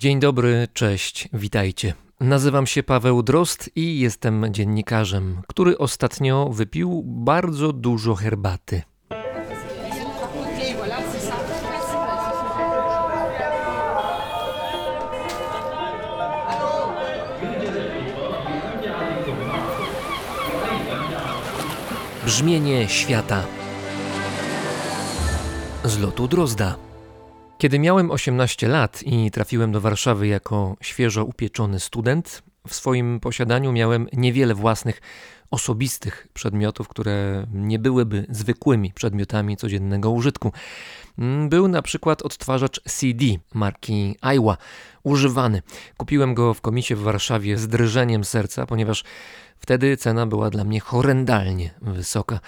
Dzień dobry, cześć, witajcie. Nazywam się Paweł Drost i jestem dziennikarzem, który ostatnio wypił bardzo dużo herbaty. Brzmienie świata z lotu Drozda. Kiedy miałem 18 lat i trafiłem do Warszawy jako świeżo upieczony student, w swoim posiadaniu miałem niewiele własnych osobistych przedmiotów, które nie byłyby zwykłymi przedmiotami codziennego użytku. Był na przykład odtwarzacz CD marki Aiwa, używany. Kupiłem go w komisie w Warszawie z drżeniem serca, ponieważ Wtedy cena była dla mnie horrendalnie wysoka.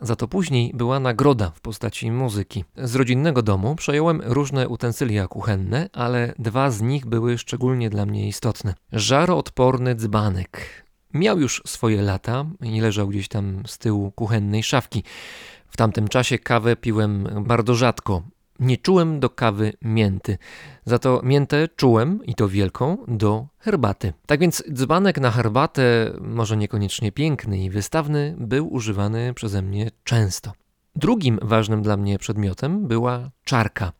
Za to później była nagroda w postaci muzyki. Z rodzinnego domu przejąłem różne utensylia kuchenne, ale dwa z nich były szczególnie dla mnie istotne. Żaroodporny dzbanek. Miał już swoje lata i leżał gdzieś tam z tyłu kuchennej szafki. W tamtym czasie kawę piłem bardzo rzadko, nie czułem do kawy mięty. Za to miętę czułem, i to wielką, do herbaty. Tak więc dzbanek na herbatę, może niekoniecznie piękny i wystawny, był używany przeze mnie często. Drugim ważnym dla mnie przedmiotem była czarka.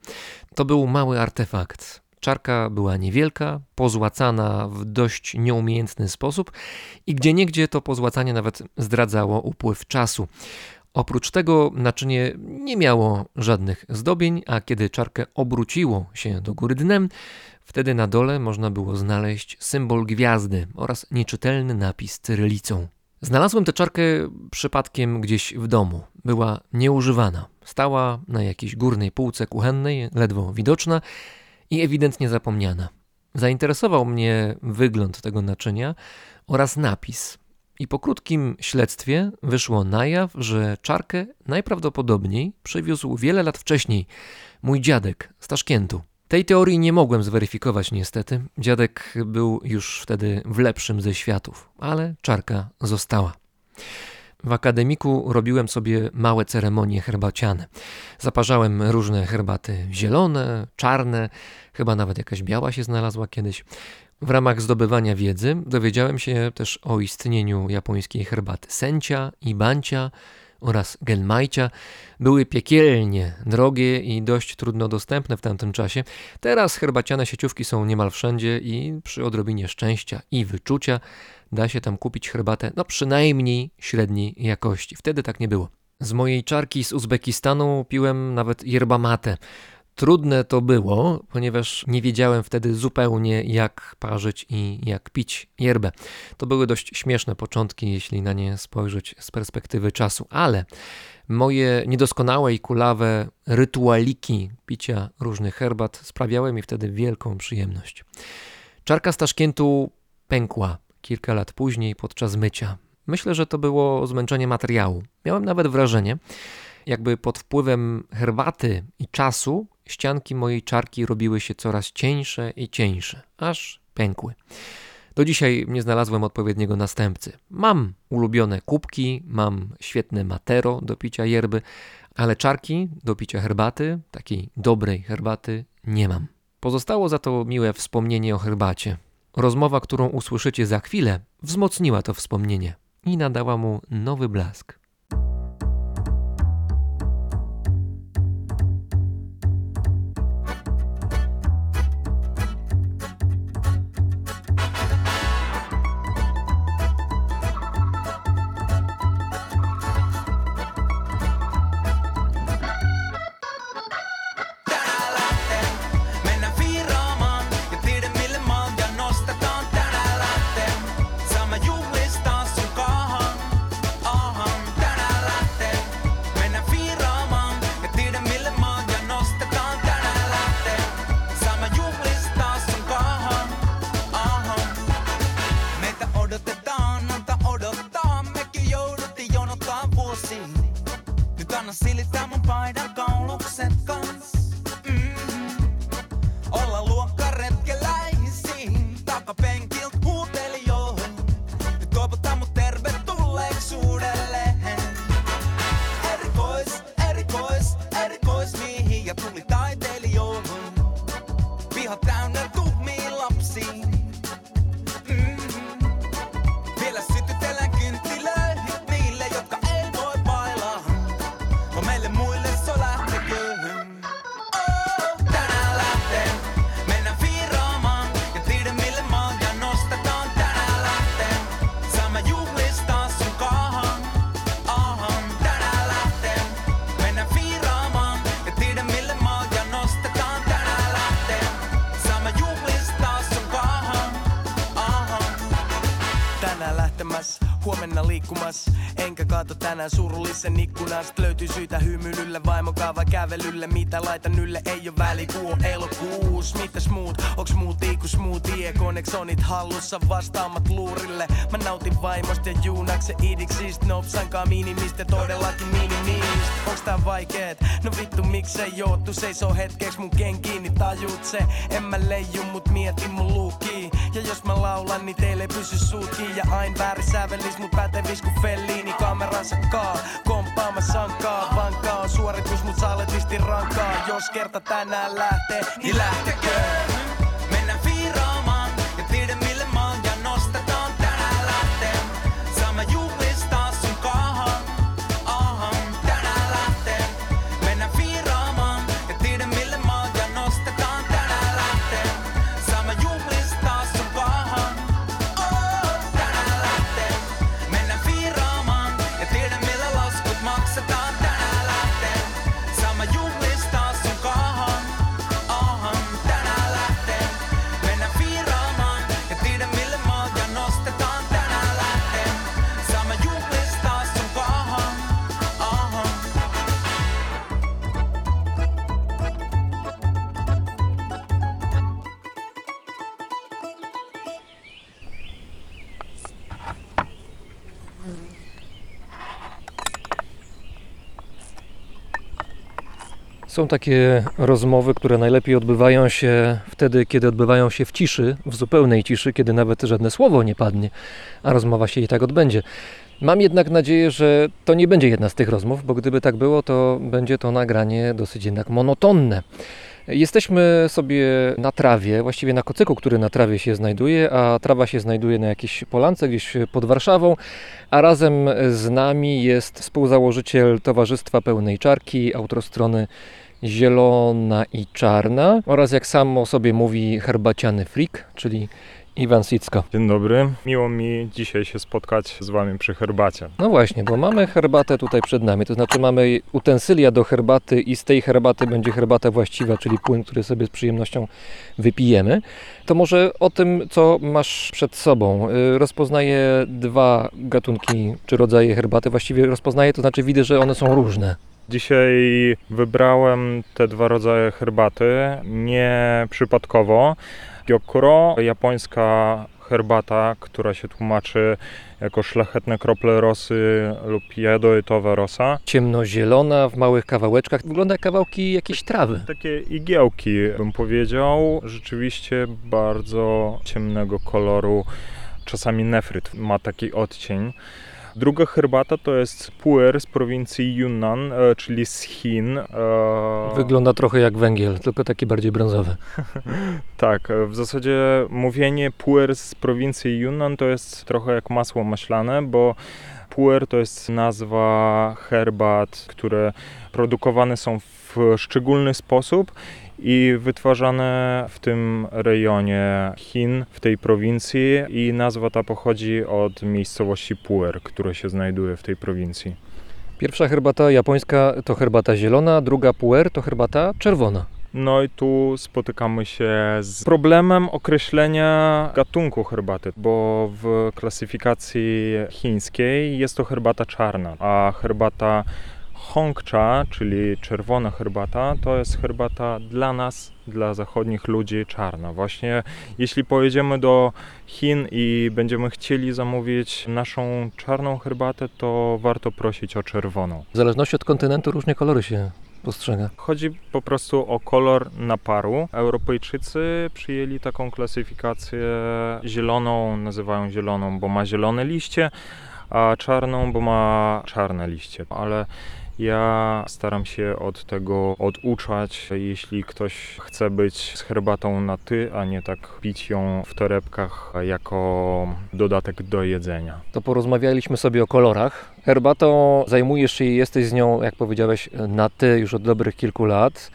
To był mały artefakt. Czarka była niewielka, pozłacana w dość nieumiejętny sposób i gdzieniegdzie to pozłacanie nawet zdradzało upływ czasu. Oprócz tego naczynie nie miało żadnych zdobień, a kiedy czarkę obróciło się do góry dnem, wtedy na dole można było znaleźć symbol gwiazdy oraz nieczytelny napis cyrylicą. Znalazłem tę czarkę przypadkiem gdzieś w domu. Była nieużywana. Stała na jakiejś górnej półce kuchennej, ledwo widoczna i ewidentnie zapomniana. Zainteresował mnie wygląd tego naczynia oraz napis i po krótkim śledztwie wyszło na jaw, że czarkę najprawdopodobniej przywiózł wiele lat wcześniej mój dziadek z Taszkentu. Tej teorii nie mogłem zweryfikować niestety. Dziadek był już wtedy w lepszym ze światów, ale czarka została. W akademiku robiłem sobie małe ceremonie herbaciane. Zaparzałem różne herbaty zielone, czarne, chyba nawet jakaś biała się znalazła kiedyś. W ramach zdobywania wiedzy dowiedziałem się też o istnieniu japońskiej herbaty sencia i bancia oraz gelmajcia. Były piekielnie drogie i dość trudno dostępne w tamtym czasie. Teraz herbaciane sieciówki są niemal wszędzie i przy odrobinie szczęścia i wyczucia da się tam kupić herbatę no przynajmniej średniej jakości. Wtedy tak nie było. Z mojej czarki z Uzbekistanu piłem nawet yerba mate. Trudne to było, ponieważ nie wiedziałem wtedy zupełnie jak parzyć i jak pić yerbę. To były dość śmieszne początki, jeśli na nie spojrzeć z perspektywy czasu, ale moje niedoskonałe i kulawe rytualiki picia różnych herbat sprawiały mi wtedy wielką przyjemność. Czarka z Taszkentu pękła kilka lat później podczas mycia. Myślę, że to było zmęczenie materiału. Miałem nawet wrażenie, jakby pod wpływem herbaty i czasu ścianki mojej czarki robiły się coraz cieńsze i cieńsze, aż pękły. Do dzisiaj nie znalazłem odpowiedniego następcy. Mam ulubione kubki, mam świetne matero do picia yerby, ale czarki do picia herbaty, takiej dobrej herbaty, nie mam. Pozostało za to miłe wspomnienie o herbacie. Rozmowa, którą usłyszycie za chwilę, wzmocniła to wspomnienie i nadała mu nowy blask. Tänään surullisen ikkunasta. Löytyy syitä hymyilylle, vaimon kaava kävelylle. Mitä laitan ylle, ei oo väli, kuu on elokuus. Mitäs muut, onks muut iku smoothie? Koneksonit hallussa, vastaamat luurille. Mä nautin vaimosta ja juunakse idiksistä. Nopsankaa minimistä, todellakin minimistä. Onks tää vaikeet? No vittu miksei joottu seisoo hetkeks mun kenkiin, niin tajut se. En mä leiju, mut mietin mun luukkiin. Ja jos mä laulan, niin teille ei pysy suut kiinni. Ja ain väärin sävelis, mut pätevis ku Fellini kameransa kaa. Komppaama sankaa, vankaa on suoritus, mut saletisti rankaa. Jos kerta tänään lähtee, niin lähtekö? Są takie rozmowy, które najlepiej odbywają się wtedy, kiedy odbywają się w ciszy, w zupełnej ciszy, kiedy nawet żadne słowo nie padnie, a rozmowa się i tak odbędzie. Mam jednak nadzieję, że to nie będzie jedna z tych rozmów, bo gdyby tak było, to będzie to nagranie dosyć jednak monotonne. Jesteśmy sobie na trawie, właściwie na kocyku, który na trawie się znajduje, a trawa się znajduje na jakiejś polance gdzieś pod Warszawą, a razem z nami jest współzałożyciel Towarzystwa Pełnej Czarki, autostrony Zielona i Czarna oraz jak sam o sobie mówi herbaciany freak, czyli Iwan Sicko. Dzień dobry. Miło mi dzisiaj się spotkać z Wami przy herbacie. No właśnie, bo mamy herbatę tutaj przed nami, to znaczy mamy utensylia do herbaty i z tej herbaty będzie herbata właściwa, czyli płyn, który sobie z przyjemnością wypijemy. To może o tym, co masz przed sobą. Y, Rozpoznaję dwa gatunki czy rodzaje herbaty, właściwie rozpoznaję, to znaczy widzę, że one są różne. Dzisiaj wybrałem te dwa rodzaje herbaty nie przypadkowo. Gyokuro, japońska herbata, która się tłumaczy jako szlachetne krople rosy lub jadowitowa rosa. Ciemnozielona w małych kawałeczkach, wygląda jak kawałki jakiejś trawy. Takie igiełki, bym powiedział, rzeczywiście bardzo ciemnego koloru. Czasami nefryt ma taki odcień. Druga herbata to jest puer z prowincji Yunnan, e, czyli z Chin. E, Wygląda trochę jak węgiel, tylko taki bardziej brązowy. Tak, e, w zasadzie mówienie puer z prowincji Yunnan to jest trochę jak masło maślane, bo puer to jest nazwa herbat, które produkowane są w szczególny sposób i wytwarzane w tym rejonie Chin, w tej prowincji i nazwa ta pochodzi od miejscowości Puer, które się znajduje w tej prowincji. Pierwsza herbata japońska to herbata zielona, druga puer to herbata czerwona. No i tu spotykamy się z problemem określenia gatunku herbaty, bo w klasyfikacji chińskiej jest to herbata czarna, a herbata Hongcha, czyli czerwona herbata, to jest herbata dla nas, dla zachodnich ludzi czarna. Właśnie jeśli pojedziemy do Chin i będziemy chcieli zamówić naszą czarną herbatę, to warto prosić o czerwoną. W zależności od kontynentu różne kolory się postrzega. Chodzi po prostu o kolor naparu. Europejczycy przyjęli taką klasyfikację zieloną, nazywają zieloną, bo ma zielone liście, a czarną, bo ma czarne liście. Ale ja staram się od tego oduczać. Jeśli ktoś chce być z herbatą na ty, a nie tak pić ją w torebkach jako dodatek do jedzenia. To porozmawialiśmy sobie o kolorach. Herbatą zajmujesz się i jesteś z nią, jak powiedziałeś, na ty już od dobrych kilku lat.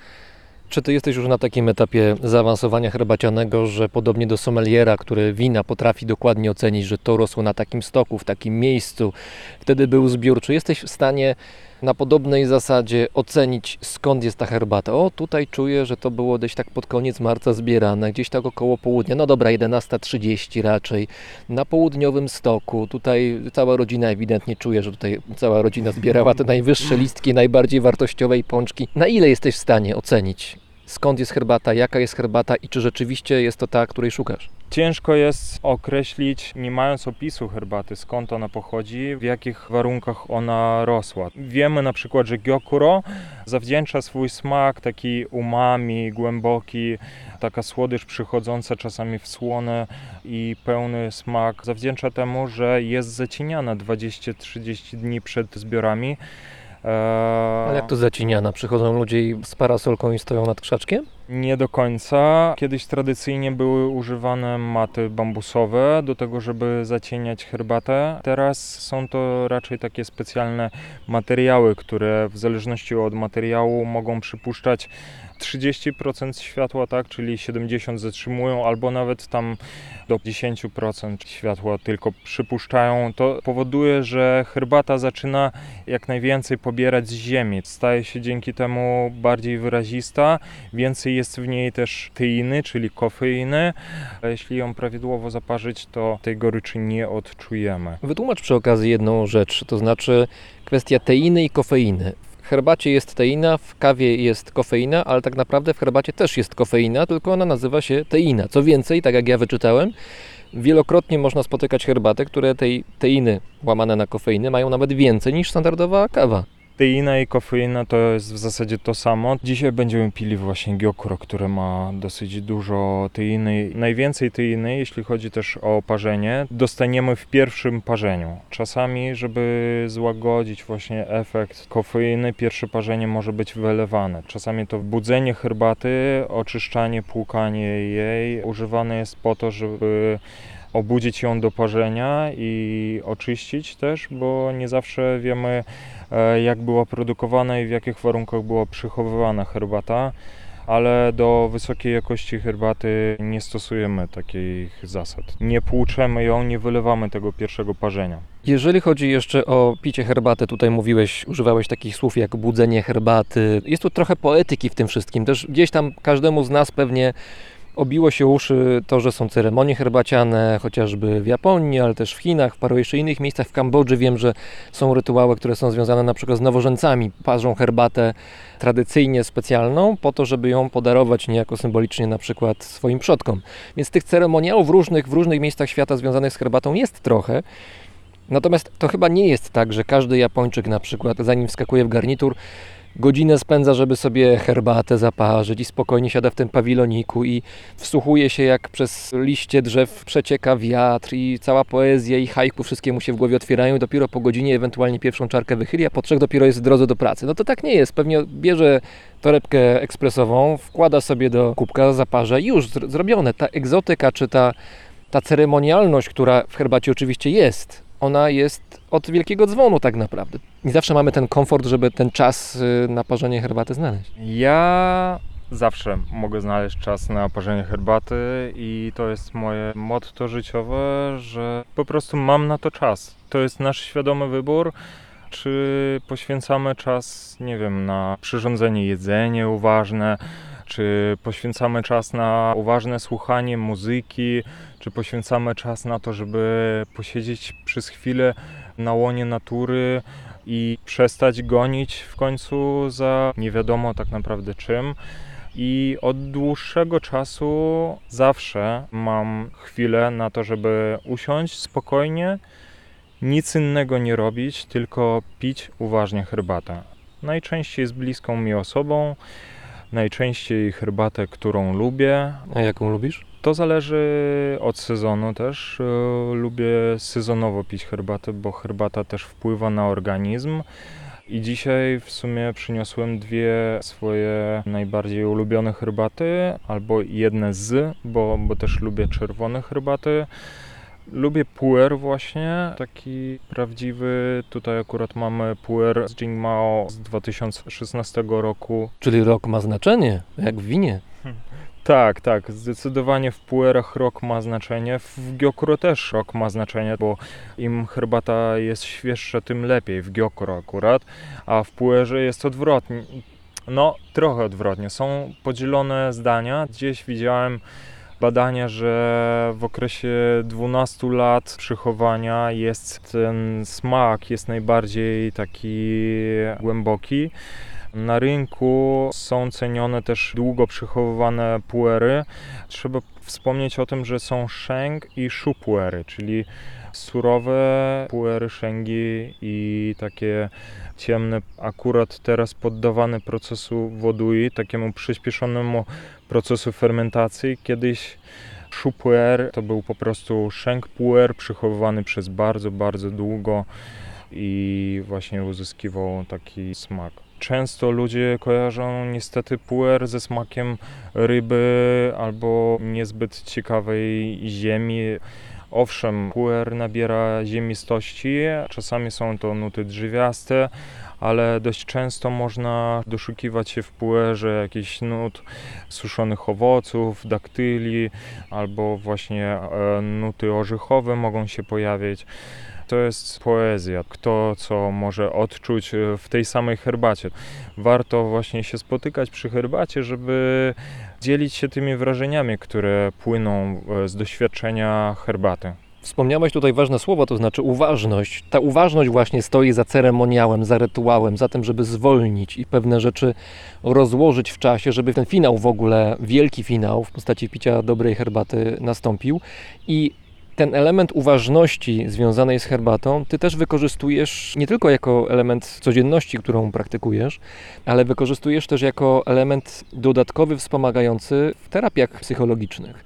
Czy ty jesteś już na takim etapie zaawansowania herbacianego, że podobnie do sommeliera, który wina potrafi dokładnie ocenić, że to rosło na takim stoku, w takim miejscu, wtedy był zbiór, czy jesteś w stanie na podobnej zasadzie ocenić skąd jest ta herbata. O, tutaj czuję, że to było gdzieś tak pod koniec marca zbierane, gdzieś tak około południa. No dobra, 11.30 raczej. Na południowym stoku. Tutaj cała rodzina ewidentnie czuje, że tutaj cała rodzina zbierała te najwyższe listki, najbardziej wartościowe i pączki. Na ile jesteś w stanie ocenić? Skąd jest herbata, jaka jest herbata i czy rzeczywiście jest to ta, której szukasz? Ciężko jest określić, nie mając opisu herbaty, skąd ona pochodzi, w jakich warunkach ona rosła. Wiemy na przykład, że Gyokuro zawdzięcza swój smak, taki umami, głęboki, taka słodycz przychodząca czasami w słony i pełny smak, zawdzięcza temu, że jest zacieniana 20-30 dni przed zbiorami. Eee, Ale jak to zaciniana? Przychodzą ludzie z parasolką i stoją nad krzaczkiem? Nie do końca. Kiedyś tradycyjnie były używane maty bambusowe do tego, żeby zacieniać herbatę. Teraz są to raczej takie specjalne materiały, które w zależności od materiału mogą przypuszczać 30% światła, tak, czyli 70 zatrzymują, albo nawet tam do 10% światła tylko przypuszczają. To powoduje, że herbata zaczyna jak najwięcej pobierać z ziemi. Staje się dzięki temu bardziej wyrazista, więcej jest w niej też teiny, czyli kofeiny. Jeśli ją prawidłowo zaparzyć, to tej goryczy nie odczujemy. Wytłumacz przy okazji jedną rzecz, to znaczy kwestia teiny i kofeiny. Herbacie jest teina, w kawie jest kofeina, ale tak naprawdę w herbacie też jest kofeina, tylko ona nazywa się teina. Co więcej, tak jak ja wyczytałem, wielokrotnie można spotykać herbaty, które tej teiny łamane na kofeinę mają nawet więcej niż standardowa kawa. Teina i kofeina to jest w zasadzie to samo. Dzisiaj będziemy pili właśnie Gyokuro, które ma dosyć dużo teiny. Najwięcej teiny, jeśli chodzi też o parzenie, dostaniemy w pierwszym parzeniu. Czasami, żeby złagodzić właśnie efekt kofeiny, pierwsze parzenie może być wylewane. Czasami to budzenie herbaty, oczyszczanie, płukanie jej używane jest po to, żeby obudzić ją do parzenia i oczyścić też, bo nie zawsze wiemy, jak była produkowana i w jakich warunkach była przechowywana herbata, ale do wysokiej jakości herbaty nie stosujemy takich zasad. Nie płuczemy ją, nie wylewamy tego pierwszego parzenia. Jeżeli chodzi jeszcze o picie herbaty, tutaj mówiłeś, używałeś takich słów jak budzenie herbaty. Jest tu trochę poetyki w tym wszystkim. Też gdzieś tam każdemu z nas pewnie obiło się uszy to, że są ceremonie herbaciane, chociażby w Japonii, ale też w Chinach, w paru jeszcze innych miejscach. W Kambodży wiem, że są rytuały, które są związane na przykład z nowożeńcami. Parzą herbatę tradycyjnie specjalną po to, żeby ją podarować niejako symbolicznie na przykład swoim przodkom. Więc tych ceremoniałów różnych, w różnych miejscach świata związanych z herbatą jest trochę. Natomiast to chyba nie jest tak, że każdy Japończyk na przykład, zanim wskakuje w garnitur, godzinę spędza, żeby sobie herbatę zaparzyć i spokojnie siada w tym pawiloniku i wsłuchuje się, jak przez liście drzew przecieka wiatr i cała poezja i haiku wszystkie mu się w głowie otwierają i dopiero po godzinie ewentualnie pierwszą czarkę wychyli, a po trzech dopiero jest w drodze do pracy. No to tak nie jest. Pewnie bierze torebkę ekspresową, wkłada sobie do kubka, zaparza i już zr- zrobione. Ta egzotyka czy ta, ta ceremonialność, która w herbacie oczywiście jest, ona jest od wielkiego dzwonu tak naprawdę. I zawsze mamy ten komfort, żeby ten czas y, na parzenie herbaty znaleźć. Ja zawsze mogę znaleźć czas na parzenie herbaty i to jest moje motto życiowe, że po prostu mam na to czas. To jest nasz świadomy wybór. Czy poświęcamy czas, nie wiem, na przyrządzenie jedzenia uważne, czy poświęcamy czas na uważne słuchanie muzyki, czy poświęcamy czas na to, żeby posiedzieć przez chwilę na łonie natury i przestać gonić w końcu za nie wiadomo tak naprawdę czym. I od dłuższego czasu zawsze mam chwilę na to, żeby usiąść spokojnie, nic innego nie robić, tylko pić uważnie herbatę. Najczęściej z bliską mi osobą, najczęściej herbatę, którą lubię, A jaką lubisz? to zależy od sezonu też. E, Lubię sezonowo pić herbatę, bo herbata też wpływa na organizm. I dzisiaj w sumie przyniosłem dwie swoje najbardziej ulubione herbaty, albo jedne z, bo, bo też lubię czerwone herbaty. Lubię puer właśnie, taki prawdziwy. Tutaj akurat mamy puer z Jingmao z 2016 roku. Czyli rok ma znaczenie, jak w winie. Tak, tak, zdecydowanie w puerach rok ma znaczenie, w Gyokuro też rok ma znaczenie, bo im herbata jest świeższa, tym lepiej, w Gyokuro akurat, a w puerze jest odwrotnie. No, trochę odwrotnie. Są podzielone zdania. Gdzieś widziałem badania, że w okresie 12 lat przechowania jest ten smak jest najbardziej taki głęboki. Na rynku są cenione też długo przechowywane puery. Trzeba wspomnieć o tym, że są sheng i shu puery, czyli surowe puery shęgi i takie ciemne, akurat teraz poddawane procesu wodui, takiemu przyspieszonemu procesu fermentacji. Kiedyś shu puer to był po prostu sheng puer przechowywany przez bardzo, bardzo długo i właśnie uzyskiwał taki smak. Często ludzie kojarzą niestety puer ze smakiem ryby albo niezbyt ciekawej ziemi. Owszem, puer nabiera ziemistości, czasami są to nuty drzewiaste, ale dość często można doszukiwać się w puerze jakichś nut suszonych owoców, daktyli albo właśnie e, nuty orzechowe mogą się pojawić. To jest poezja. Kto co może odczuć e, w tej samej herbacie. Warto właśnie się spotykać przy herbacie, żeby dzielić się tymi wrażeniami, które płyną e, z doświadczenia herbaty. Wspomniałeś tutaj ważne słowo, to znaczy uważność. Ta uważność właśnie stoi za ceremoniałem, za rytuałem, za tym, żeby zwolnić i pewne rzeczy rozłożyć w czasie, żeby ten finał w ogóle, wielki finał w postaci picia dobrej herbaty nastąpił. I ten element uważności związanej z herbatą, ty też wykorzystujesz nie tylko jako element codzienności, którą praktykujesz, ale wykorzystujesz też jako element dodatkowy, wspomagający w terapiach psychologicznych.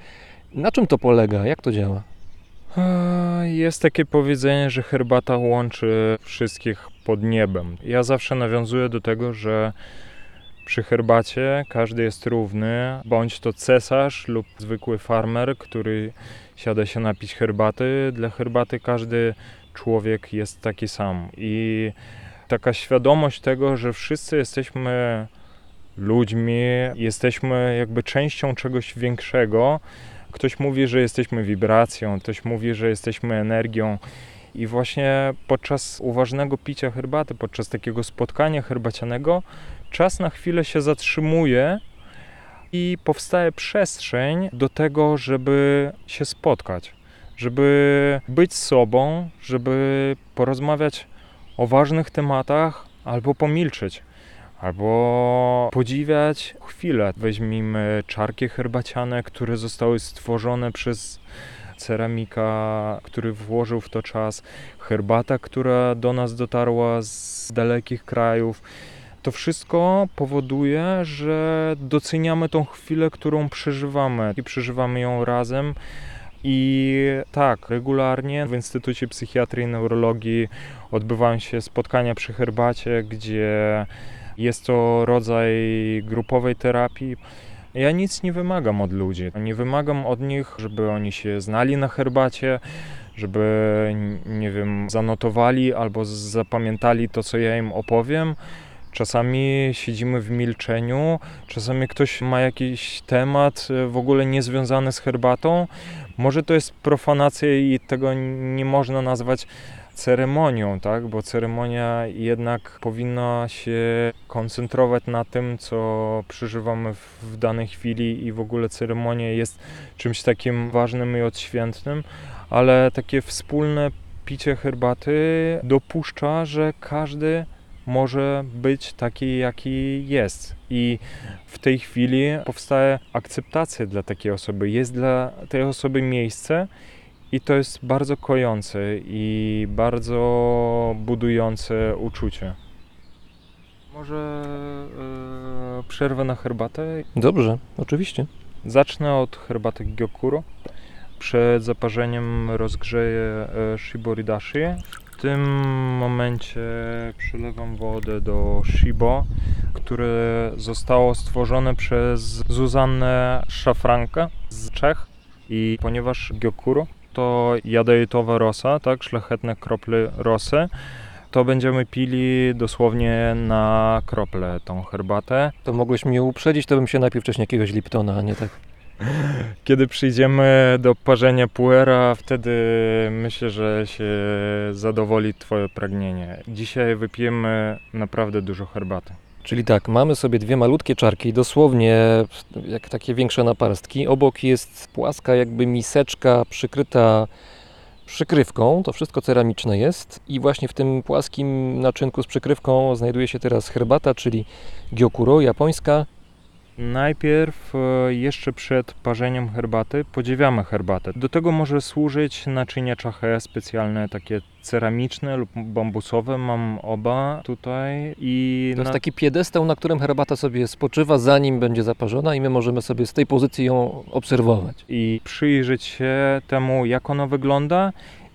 Na czym to polega? Jak to działa? Jest takie powiedzenie, że herbata łączy wszystkich pod niebem. Ja zawsze nawiązuję do tego, że przy herbacie każdy jest równy, bądź to cesarz lub zwykły farmer, który siada się napić herbaty. Dla herbaty każdy człowiek jest taki sam. I taka świadomość tego, że wszyscy jesteśmy ludźmi, jesteśmy jakby częścią czegoś większego. Ktoś mówi, że jesteśmy wibracją, ktoś mówi, że jesteśmy energią. I właśnie podczas uważnego picia herbaty, podczas takiego spotkania herbacianego, czas na chwilę się zatrzymuje i powstaje przestrzeń do tego, żeby się spotkać, żeby być sobą, żeby porozmawiać o ważnych tematach albo pomilczeć, albo podziwiać chwilę. Weźmijmy czarki herbaciane, które zostały stworzone przez ceramika, który włożył w to czas, herbata, która do nas dotarła z dalekich krajów. To wszystko powoduje, że doceniamy tą chwilę, którą przeżywamy i przeżywamy ją razem. I tak, regularnie w Instytucie Psychiatrii i Neurologii odbywają się spotkania przy herbacie, gdzie jest to rodzaj grupowej terapii. Ja nic nie wymagam od ludzi. Nie wymagam od nich, żeby oni się znali na herbacie, żeby, nie wiem, zanotowali albo zapamiętali to, co ja im opowiem. Czasami siedzimy w milczeniu, czasami ktoś ma jakiś temat e, w ogóle niezwiązany z herbatą. Może to jest profanacja i tego nie można nazwać ceremonią, tak? Bo ceremonia jednak powinna się koncentrować na tym, co przeżywamy w danej chwili i w ogóle ceremonia jest czymś takim ważnym i odświętnym, ale takie wspólne picie herbaty dopuszcza, że każdy może być taki, jaki jest. I w tej chwili powstaje akceptacja dla takiej osoby. Jest dla tej osoby miejsce i to jest bardzo kojące i bardzo budujące uczucie. Może e, przerwę na herbatę. Dobrze, oczywiście. Zacznę od herbaty Gyokuro. Przed zaparzeniem rozgrzeję e, shiboridashi. W tym momencie przelewam wodę do shibo, które zostało stworzone przez Zuzannę Szafrankę z Czech. I ponieważ Gyokuro to jadejtowa rosa, tak, szlachetne krople rosy, to będziemy pili dosłownie na krople tą herbatę. To mogłeś mnie uprzedzić, to bym się napił wcześniej jakiegoś Liptona, a nie tak. Kiedy przyjdziemy do parzenia puera, wtedy myślę, że się zadowoli Twoje pragnienie. Dzisiaj wypijemy naprawdę dużo herbaty. Czyli tak, mamy sobie dwie malutkie czarki, dosłownie jak takie większe naparstki. Obok jest płaska jakby miseczka przykryta przykrywką, to wszystko ceramiczne jest i właśnie w tym płaskim naczynku z przykrywką znajduje się teraz herbata, czyli gyokuro japońska. Najpierw, e, jeszcze przed parzeniem herbaty, podziwiamy herbatę. Do tego może służyć naczynia chache specjalne, takie ceramiczne lub bambusowe. Mam oba tutaj i To jest na- taki piedestał, na którym herbata sobie spoczywa, zanim będzie zaparzona i my możemy sobie z tej pozycji ją obserwować. i przyjrzeć się temu, jak ona wygląda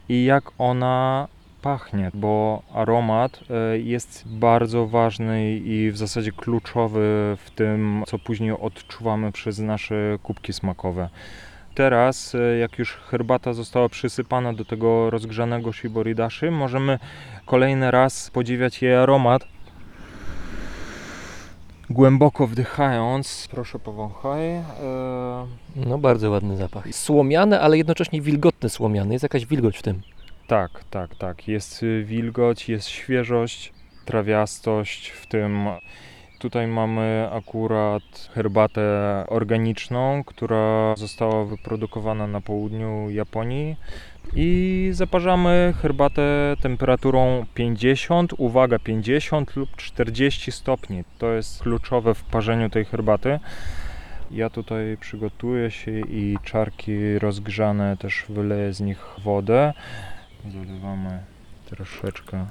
i jak ona pachnie, bo aromat e, jest bardzo ważny i w zasadzie kluczowy w tym, co później odczuwamy przez nasze kubki smakowe. Teraz, e, jak już herbata została przysypana do tego rozgrzanego shiboridashi, możemy kolejny raz podziwiać jej aromat. Głęboko wdychając, proszę powąchaj. E, No bardzo ładny zapach. Słomiany, ale jednocześnie wilgotny słomiany. Jest jakaś wilgoć w tym. Tak, tak, tak. Jest y, wilgoć, jest świeżość, trawiastość w tym. Tutaj mamy akurat herbatę organiczną, która została wyprodukowana na południu Japonii. I zaparzamy herbatę temperaturą 50, uwaga, 50 lub 40 stopni. To jest kluczowe w parzeniu tej herbaty. Ja tutaj przygotuję się i czarki rozgrzane też wyleję z nich wodę. Dolewamy troszeczkę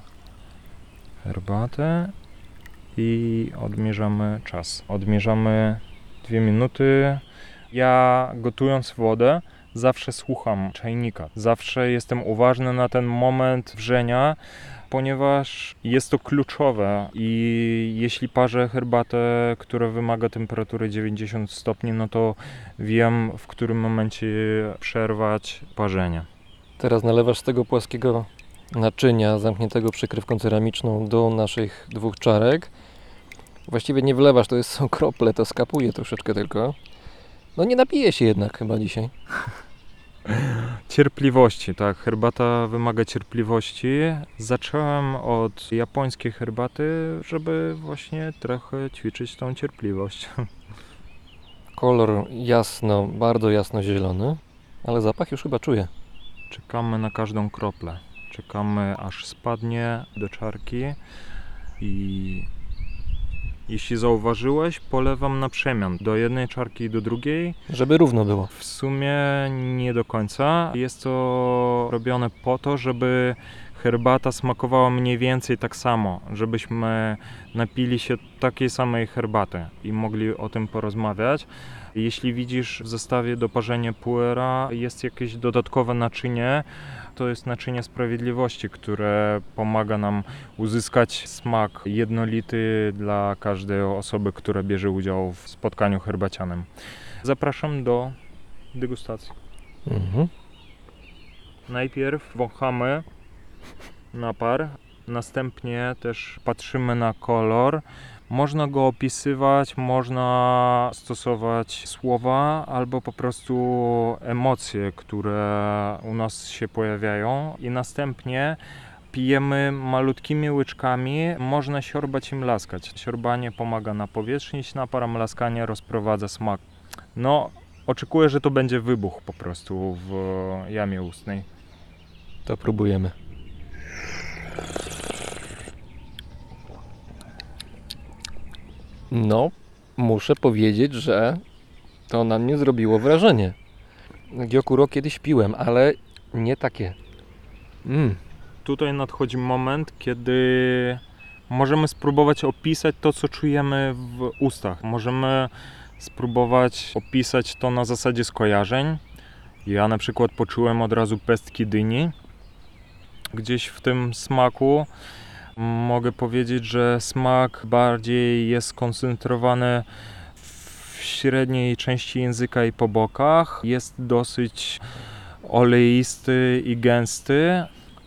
herbatę i odmierzamy czas. Odmierzamy dwie minuty. Ja gotując wodę zawsze słucham czajnika. Zawsze jestem uważny na ten moment wrzenia, ponieważ jest to kluczowe i jeśli parzę herbatę, która wymaga temperatury 90 stopni, no to wiem w którym momencie przerwać parzenie. Teraz nalewasz z tego płaskiego naczynia zamkniętego przykrywką ceramiczną do naszych dwóch czarek. Właściwie nie wlewasz, to jest, są krople, to skapuje troszeczkę tylko. No nie napije się jednak chyba dzisiaj. Cierpliwości, tak. Herbata wymaga cierpliwości. Zacząłem od japońskiej herbaty, żeby właśnie trochę ćwiczyć tą cierpliwość. Kolor jasno, bardzo jasno zielony, ale zapach już chyba czuję. Czekamy na każdą kroplę. Czekamy aż spadnie do czarki i jeśli zauważyłeś, polewam na przemian do jednej czarki i do drugiej. Żeby równo było. W sumie nie do końca. Jest to robione po to, żeby herbata smakowała mniej więcej tak samo, żebyśmy napili się takiej samej herbaty i mogli o tym porozmawiać. Jeśli widzisz w zestawie do parzenia puera jest jakieś dodatkowe naczynie, to jest naczynie sprawiedliwości, które pomaga nam uzyskać smak jednolity dla każdej osoby, która bierze udział w spotkaniu herbacianym. Zapraszam do degustacji. Mhm. Najpierw wąchamy napar, następnie też patrzymy na kolor. Można go opisywać, można stosować słowa albo po prostu emocje, które u nas się pojawiają, i następnie pijemy malutkimi łyczkami. Można siorbać i mlaskać. Siorbanie pomaga napowietrznić napar, a mlaskanie rozprowadza smak. No, oczekuję, że to będzie wybuch po prostu w jamie ustnej. To próbujemy. No, muszę powiedzieć, że to na mnie zrobiło wrażenie. Gyokuro kiedyś piłem, ale nie takie. Mm. Tutaj nadchodzi moment, kiedy możemy spróbować opisać to, co czujemy w ustach. Możemy spróbować opisać to na zasadzie skojarzeń. Ja na przykład poczułem od razu pestki dyni. Gdzieś w tym smaku mogę powiedzieć, że smak bardziej jest skoncentrowany w średniej części języka i po bokach. Jest dosyć oleisty i gęsty,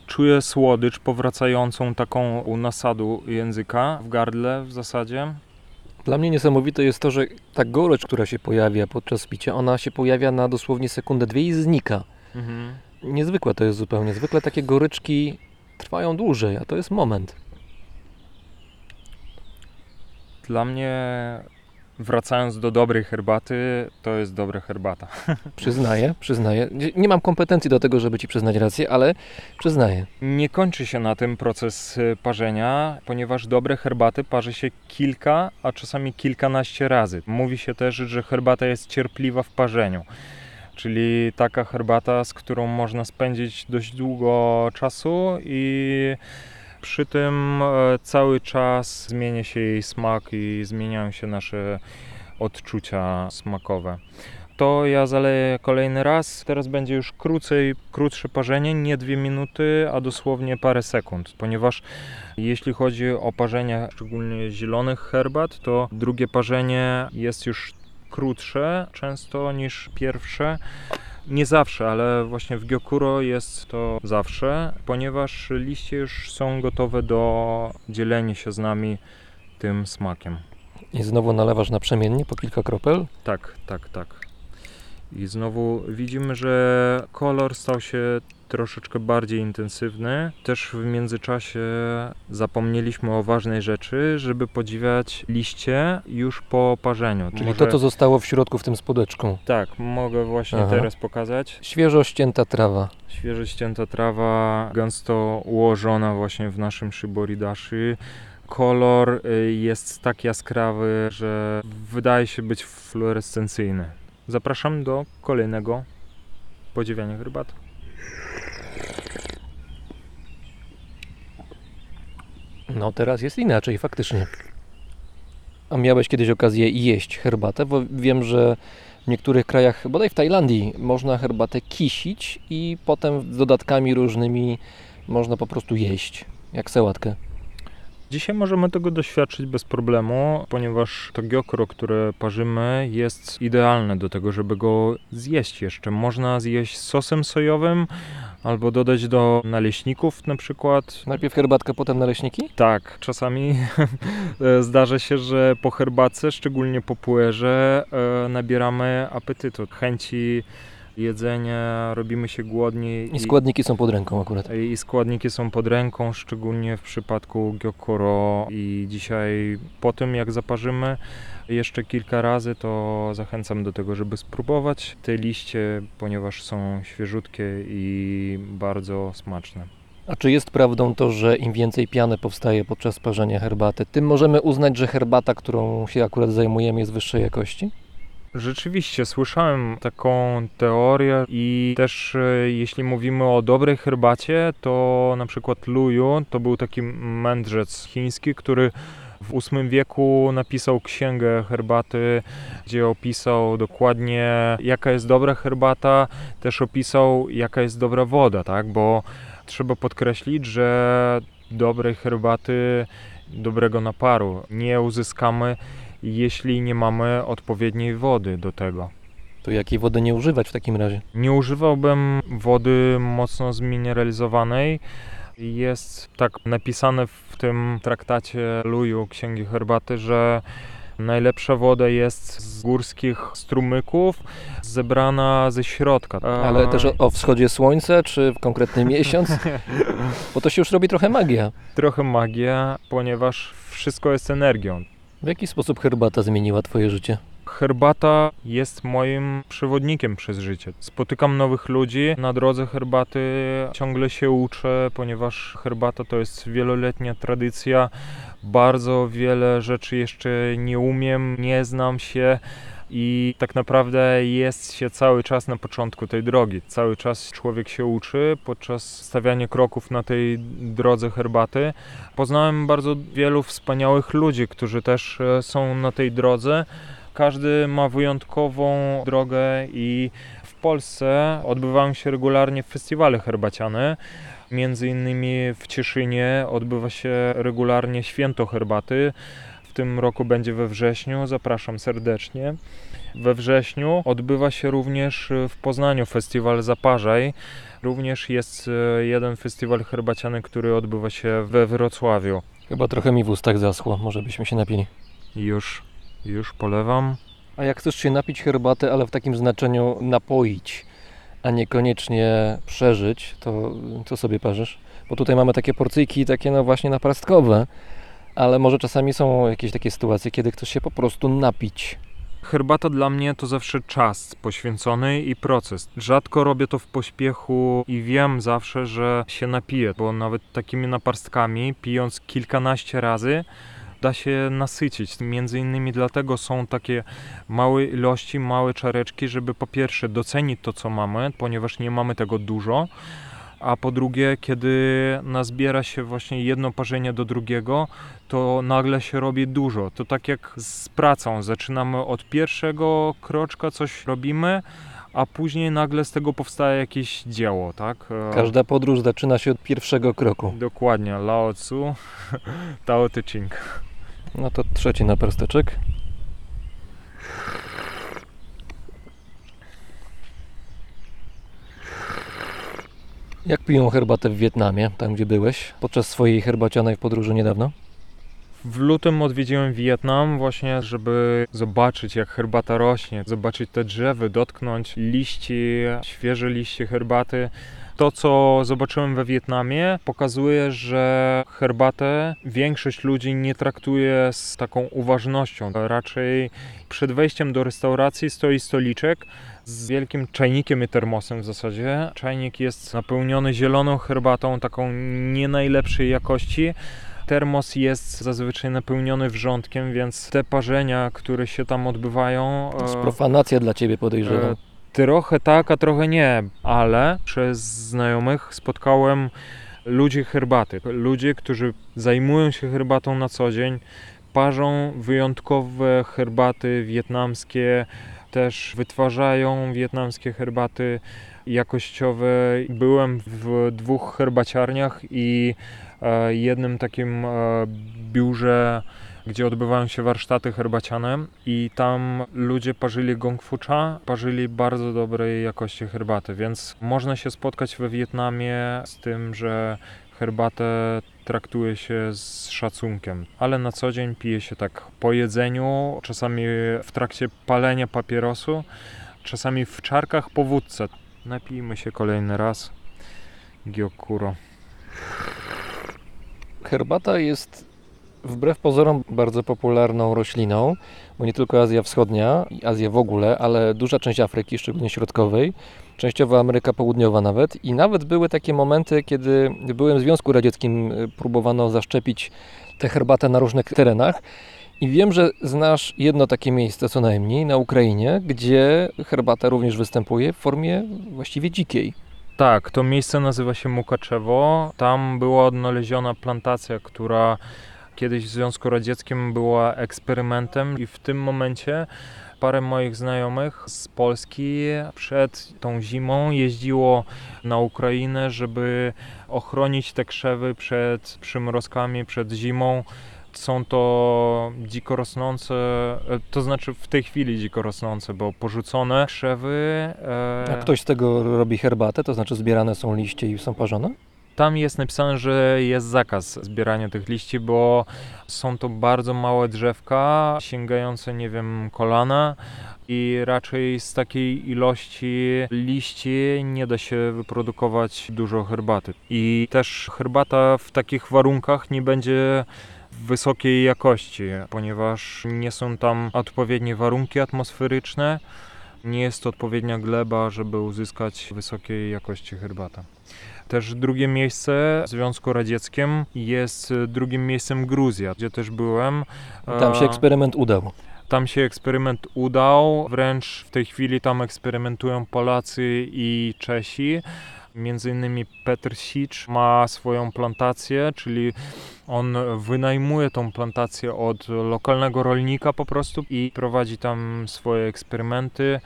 Czuję słodycz powracającą taką u nasadu języka w gardle w zasadzie. Dla mnie niesamowite jest to, że ta gorycz, która się pojawia podczas picia, ona się pojawia na dosłownie sekundę, dwie i znika. Niezwykłe to jest zupełnie. Zwykle takie goryczki trwają dłużej, a to jest moment. Dla mnie, wracając do dobrej herbaty, to jest dobra herbata. Przyznaję, przyznaję. Nie- mam kompetencji do tego, żeby ci przyznać rację, ale przyznaję. Nie kończy się na tym proces y, parzenia, ponieważ dobre herbaty parzy się kilka, a czasami kilkanaście razy. Mówi się też, że herbata jest cierpliwa w parzeniu. Czyli taka herbata, z którą można spędzić dość długo czasu i przy tym e, cały czas zmienia się jej smak i zmieniają się nasze odczucia smakowe. To ja zaleję kolejny raz. Teraz będzie już krócej, krótsze parzenie, nie dwie minuty, a dosłownie parę sekund, ponieważ jeśli chodzi o parzenie szczególnie zielonych herbat, to drugie parzenie jest już krótsze często niż pierwsze. Nie zawsze, ale właśnie w Gyokuro jest to zawsze, ponieważ liście już są gotowe do dzielenia się z nami tym smakiem. I znowu nalewasz naprzemiennie po kilka kropel. Tak, tak, tak. I znowu widzimy, że kolor stał się troszeczkę bardziej intensywny. Też w międzyczasie zapomnieliśmy o ważnej rzeczy, żeby podziwiać liście już po parzeniu. Czyli Może- to, co zostało w środku w tym spodeczku. Tak, mogę właśnie Aha. teraz pokazać. Świeżo ścięta trawa. Świeżo ścięta trawa, gęsto ułożona właśnie w naszym shiboridashi. Kolor y, jest tak jaskrawy, że wydaje się być fluorescencyjny. Zapraszam do kolejnego podziwiania herbaty. No teraz jest inaczej, faktycznie. A miałeś kiedyś okazję jeść herbatę? Bo wiem, że w niektórych krajach, bodaj w Tajlandii, można herbatę kisić i potem z dodatkami różnymi można po prostu jeść, jak sałatkę. Dzisiaj możemy tego doświadczyć bez problemu, ponieważ to gyokuro, które parzymy, jest idealne do tego, żeby go zjeść jeszcze. Można zjeść sosem sojowym albo dodać do naleśników na przykład. Najpierw herbatka, potem naleśniki? Tak, czasami zdarza się, że po herbacie, szczególnie po puerze, e, nabieramy apetytu, chęci jedzenia, robimy się głodni I składniki są pod ręką akurat. i składniki są pod ręką, szczególnie w przypadku gyokuro i dzisiaj po tym jak zaparzymy jeszcze kilka razy, to zachęcam do tego, żeby spróbować te liście, ponieważ są świeżutkie i bardzo smaczne. A czy jest prawdą to, że im więcej piany powstaje podczas parzenia herbaty, tym możemy uznać, że herbata, którą się akurat zajmujemy, jest wyższej jakości? Rzeczywiście, słyszałem taką teorię i też e, jeśli mówimy o dobrej herbacie, to na przykład Luju to był taki mędrzec chiński, który w VIII wieku napisał księgę herbaty, gdzie opisał dokładnie jaka jest dobra herbata, też opisał jaka jest dobra woda, tak? Bo trzeba podkreślić, że dobrej herbaty, dobrego naparu nie uzyskamy jeśli nie mamy odpowiedniej wody do tego. To jakiej wody nie używać w takim razie? Nie używałbym wody mocno zmineralizowanej. Jest tak napisane w tym traktacie Luju Księgi Herbaty, że najlepsza woda jest z górskich strumyków, zebrana ze środka. Ale też o, o wschodzie słońca, czy w konkretny miesiąc? Bo to się już robi trochę magia. Trochę magia, ponieważ wszystko jest energią. W jaki sposób herbata zmieniła Twoje życie? Herbata jest moim przewodnikiem przez życie. Spotykam nowych ludzi na drodze herbaty, ciągle się uczę, ponieważ herbata to jest wieloletnia tradycja. Bardzo wiele rzeczy jeszcze nie umiem, nie znam się i tak naprawdę jest się cały czas na początku tej drogi. Cały czas człowiek się uczy podczas stawiania kroków na tej drodze herbaty. Poznałem bardzo wielu wspaniałych ludzi, którzy też e, są na tej drodze. Każdy ma wyjątkową drogę i w Polsce odbywają się regularnie festiwale herbaciane. Między innymi w Cieszynie odbywa się regularnie święto herbaty. W tym roku będzie we wrześniu, zapraszam serdecznie. We wrześniu odbywa się również e, w Poznaniu festiwal Zaparzaj. Również jest e, jeden festiwal herbaciany, który odbywa się we Wrocławiu. Chyba trochę mi w ustach zaschło, może byśmy się napili. Już, już polewam. A jak chcesz się napić herbaty, ale w takim znaczeniu napoić, a niekoniecznie przeżyć, to co sobie parzysz? Bo tutaj mamy takie porcyjki, takie no właśnie naprostkowe, ale może czasami są jakieś takie sytuacje, kiedy chcesz się po prostu napić. Herbata dla mnie to zawsze czas poświęcony i proces. Rzadko robię to w pośpiechu i wiem zawsze, że się napiję, bo nawet takimi naparstkami, pijąc kilkanaście razy, da się nasycić. Między innymi dlatego są takie małe ilości, małe czareczki, żeby po pierwsze docenić to, co mamy, ponieważ nie mamy tego dużo, a po drugie, kiedy nazbiera się właśnie jedno parzenie do drugiego, to nagle się robi dużo. To tak jak z pracą. Zaczynamy od pierwszego kroczka, coś robimy, a później nagle z tego powstaje jakieś dzieło, tak? Każda podróż zaczyna się od pierwszego kroku. Dokładnie, Lao Tzu, Tao Te Ching. No to trzeci naprosteczek. Jak piją herbatę w Wietnamie, tam gdzie byłeś, podczas swojej herbacianej podróży niedawno? W lutym odwiedziłem Wietnam właśnie, żeby zobaczyć jak herbata rośnie, zobaczyć te drzewy, dotknąć liści, świeże liście herbaty. To, co zobaczyłem we Wietnamie, pokazuje, że herbatę większość ludzi nie traktuje z taką uważnością. Raczej przed wejściem do restauracji stoi stoliczek z wielkim czajnikiem i termosem w zasadzie. Czajnik jest napełniony zieloną herbatą, taką nie najlepszej jakości. Termos jest zazwyczaj napełniony wrzątkiem, więc te parzenia, które się tam odbywają. To jest e, profanacja dla ciebie, podejrzewam. Trochę tak, a trochę nie, ale przez znajomych spotkałem ludzi herbaty. Ludzi, którzy zajmują się herbatą na co dzień, parzą wyjątkowe herbaty wietnamskie, też wytwarzają wietnamskie herbaty jakościowe. Byłem w dwóch herbaciarniach i e, jednym takim e, biurze gdzie odbywają się warsztaty herbaciane i tam ludzie parzyli gong fu cha, parzyli bardzo dobrej jakości herbaty, więc można się spotkać we Wietnamie z tym, że herbatę traktuje się z szacunkiem, ale na co dzień pije się tak po jedzeniu, czasami w trakcie palenia papierosu, czasami w czarkach po wódce. Napijmy się kolejny raz. Gyokuro. Herbata jest wbrew pozorom bardzo popularną rośliną, bo nie tylko Azja Wschodnia i Azja w ogóle, ale duża część Afryki, szczególnie środkowej, częściowo Ameryka Południowa nawet i nawet były takie momenty, kiedy byłem w Związku Radzieckim, y, próbowano zaszczepić tę herbatę na różnych terenach. I wiem, że znasz jedno takie miejsce co najmniej na Ukrainie, gdzie herbata również występuje w formie właściwie dzikiej. Tak, to miejsce nazywa się Mukaczewo. Tam była odnaleziona plantacja, która kiedyś w Związku Radzieckim była eksperymentem i w tym momencie parę moich znajomych z Polski przed tą zimą jeździło na Ukrainę, żeby ochronić te krzewy przed przymrozkami, przed zimą. Są to dziko rosnące, to znaczy w tej chwili dziko rosnące, bo porzucone krzewy. e, A ktoś z tego robi herbatę, to znaczy zbierane są liście i są parzone? Tam jest napisane, że jest zakaz zbierania tych liści, bo są to bardzo małe drzewka, sięgające, nie wiem, kolana. I raczej z takiej ilości liści nie da się wyprodukować dużo herbaty. I też herbata w takich warunkach nie będzie wysokiej jakości, ponieważ nie są tam odpowiednie warunki atmosferyczne, nie jest to odpowiednia gleba, żeby uzyskać wysokiej jakości herbatę. Też drugie miejsce w Związku Radzieckim jest y, drugim miejscem Gruzja, gdzie też byłem. Tam się E, eksperyment udał. tam się eksperyment udał, wręcz w tej chwili tam eksperymentują Polacy i Czesi. Między innymi Petr Sicz ma swoją plantację, czyli on wynajmuje tą plantację od lokalnego rolnika po prostu i prowadzi tam swoje eksperymenty.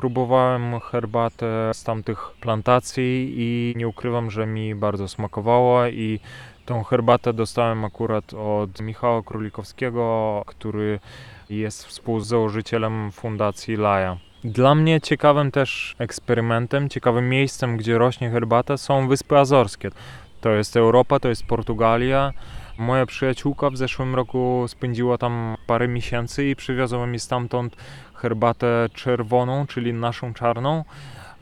Próbowałem herbatę z tamtych plantacji i nie ukrywam, że mi bardzo smakowała i tą herbatę dostałem akurat od Michała Królikowskiego, który Jest współzałożycielem fundacji Laja. Dla mnie ciekawym też eksperymentem, ciekawym miejscem, gdzie rośnie herbata są Wyspy Azorskie. To jest Europa, to jest Portugalia. Moja przyjaciółka w zeszłym roku spędziła tam parę miesięcy i przywiozła mi stamtąd herbatę czerwoną, czyli naszą czarną.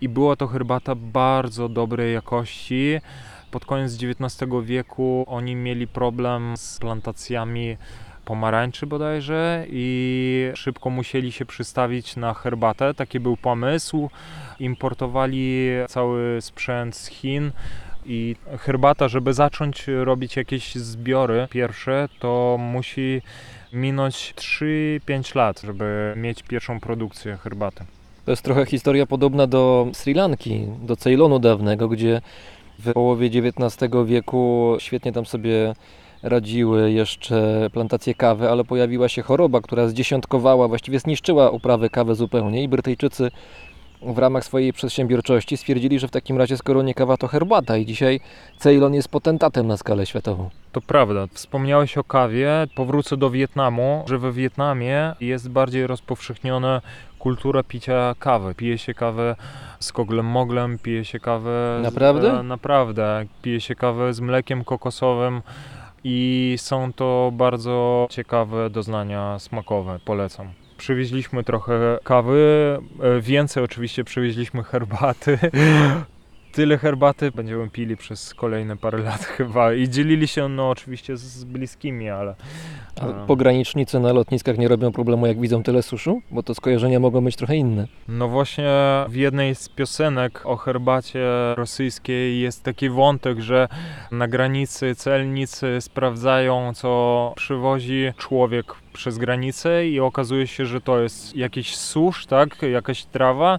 I była to herbata bardzo dobrej jakości. Pod koniec XIX wieku oni mieli problem z plantacjami pomarańczy bodajże i szybko musieli się przystawić na herbatę. Taki był pomysł. Importowali cały sprzęt z Chin i herbata, żeby zacząć robić jakieś zbiory pierwsze, to musi minąć 3-5 lat, żeby mieć pierwszą produkcję herbaty. To jest trochę historia podobna do Sri Lanki, do Ceylonu dawnego, gdzie w połowie XIX wieku świetnie tam sobie radziły jeszcze plantacje kawy, ale pojawiła się choroba, która zdziesiątkowała, właściwie zniszczyła uprawę kawy zupełnie i Brytyjczycy w ramach swojej przedsiębiorczości stwierdzili, że w takim razie skoro nie kawa to herbata i dzisiaj Ceylon jest potentatem na skalę światową. To prawda. Wspomniałeś o kawie. Powrócę do Wietnamu, że we Wietnamie jest bardziej rozpowszechniona kultura picia kawy. Pije się kawę z koglem moglem, pije się kawę... Naprawdę? Z, e, naprawdę. Pije się kawę z mlekiem kokosowym i są to bardzo ciekawe doznania smakowe. Polecam. Przywieźliśmy trochę kawy, e, więcej oczywiście przywieźliśmy herbaty. Tyle herbaty będziemy pili przez kolejne parę lat chyba i dzielili się no oczywiście z bliskimi, ale A A. pogranicznicy na lotniskach nie robią problemu, jak widzą tyle suszu? Bo to skojarzenia mogą być trochę inne. no właśnie w jednej z piosenek o herbacie rosyjskiej jest taki wątek, że na granicy celnicy sprawdzają co przywozi człowiek przez granicę i okazuje się, że to jest jakiś susz, tak, jakaś trawa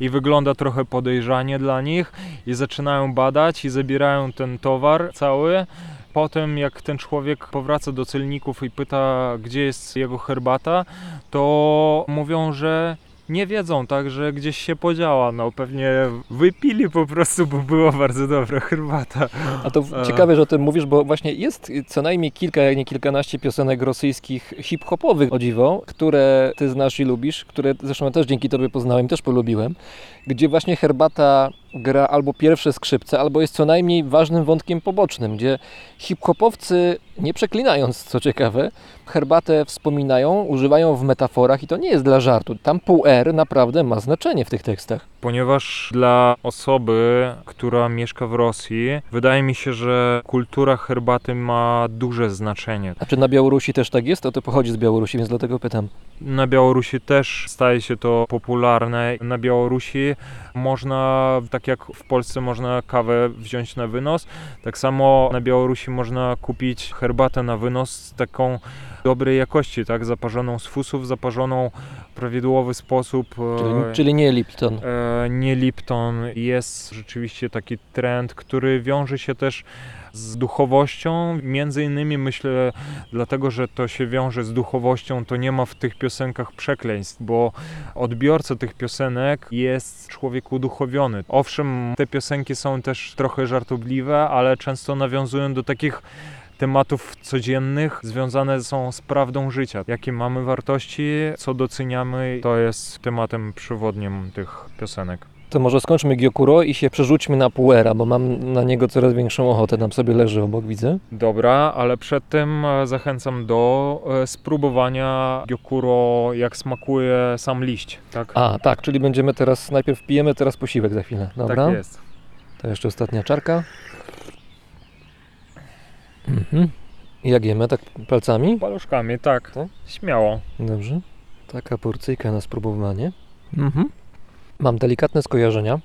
i wygląda trochę podejrzanie dla nich i zaczynają badać i zabierają ten towar cały. Potem jak ten człowiek powraca do celników i pyta, gdzie jest jego herbata, to mówią, że nie wiedzą, tak, że gdzieś się podziała. No pewnie wypili po prostu, bo była bardzo dobra herbata. A to E. ciekawe, że o tym mówisz, bo właśnie jest co najmniej kilka, jak nie kilkanaście piosenek rosyjskich hip-hopowych, o dziwo, które ty znasz i lubisz, które zresztą też dzięki tobie poznałem, też polubiłem, gdzie właśnie herbata gra albo pierwsze skrzypce, albo jest co najmniej ważnym wątkiem pobocznym, gdzie hip-hopowcy, nie przeklinając, co ciekawe, herbatę wspominają, używają w metaforach i to nie jest dla żartu. Tam pół R naprawdę ma znaczenie w tych tekstach. Ponieważ dla osoby, która mieszka w Rosji, wydaje mi się, że kultura herbaty ma duże znaczenie. A czy na Białorusi też tak jest? To ty pochodzi z Białorusi, więc dlatego pytam. Na Białorusi też staje się to popularne. Na Białorusi można, tak jak w Polsce można kawę wziąć na wynos, tak samo na Białorusi można kupić herbatę na wynos taką dobrej jakości, tak, zaparzoną z fusów, zaparzoną w prawidłowy sposób. Czyli, e, czyli nie Lipton. E, nie Lipton. Jest rzeczywiście taki trend, który wiąże się też z duchowością. Między innymi myślę, dlatego że to się wiąże z duchowością, to nie ma w tych piosenkach przekleństw, bo odbiorca tych piosenek jest człowiek uduchowiony. Owszem, te piosenki są też trochę żartobliwe, ale często nawiązują do takich tematów codziennych związane są z prawdą życia. Jakie mamy wartości, co doceniamy, to jest tematem przewodnim tych piosenek. To może skończmy Gyokuro i się przerzućmy na Puera, bo mam na niego coraz większą ochotę. Tam sobie leży obok, widzę. Dobra, ale przed tym e, zachęcam do e, spróbowania gyokuro, jak smakuje sam liść, tak? A, tak, czyli będziemy teraz, najpierw pijemy, teraz posiłek za chwilę. Dobra? Tak jest. To jeszcze ostatnia czarka. Mhm. I Jak jemy, tak palcami? Paluszkami, tak. Tak? Śmiało. Dobrze. Taka porcyjka na spróbowanie. Mhm. Mam delikatne skojarzenia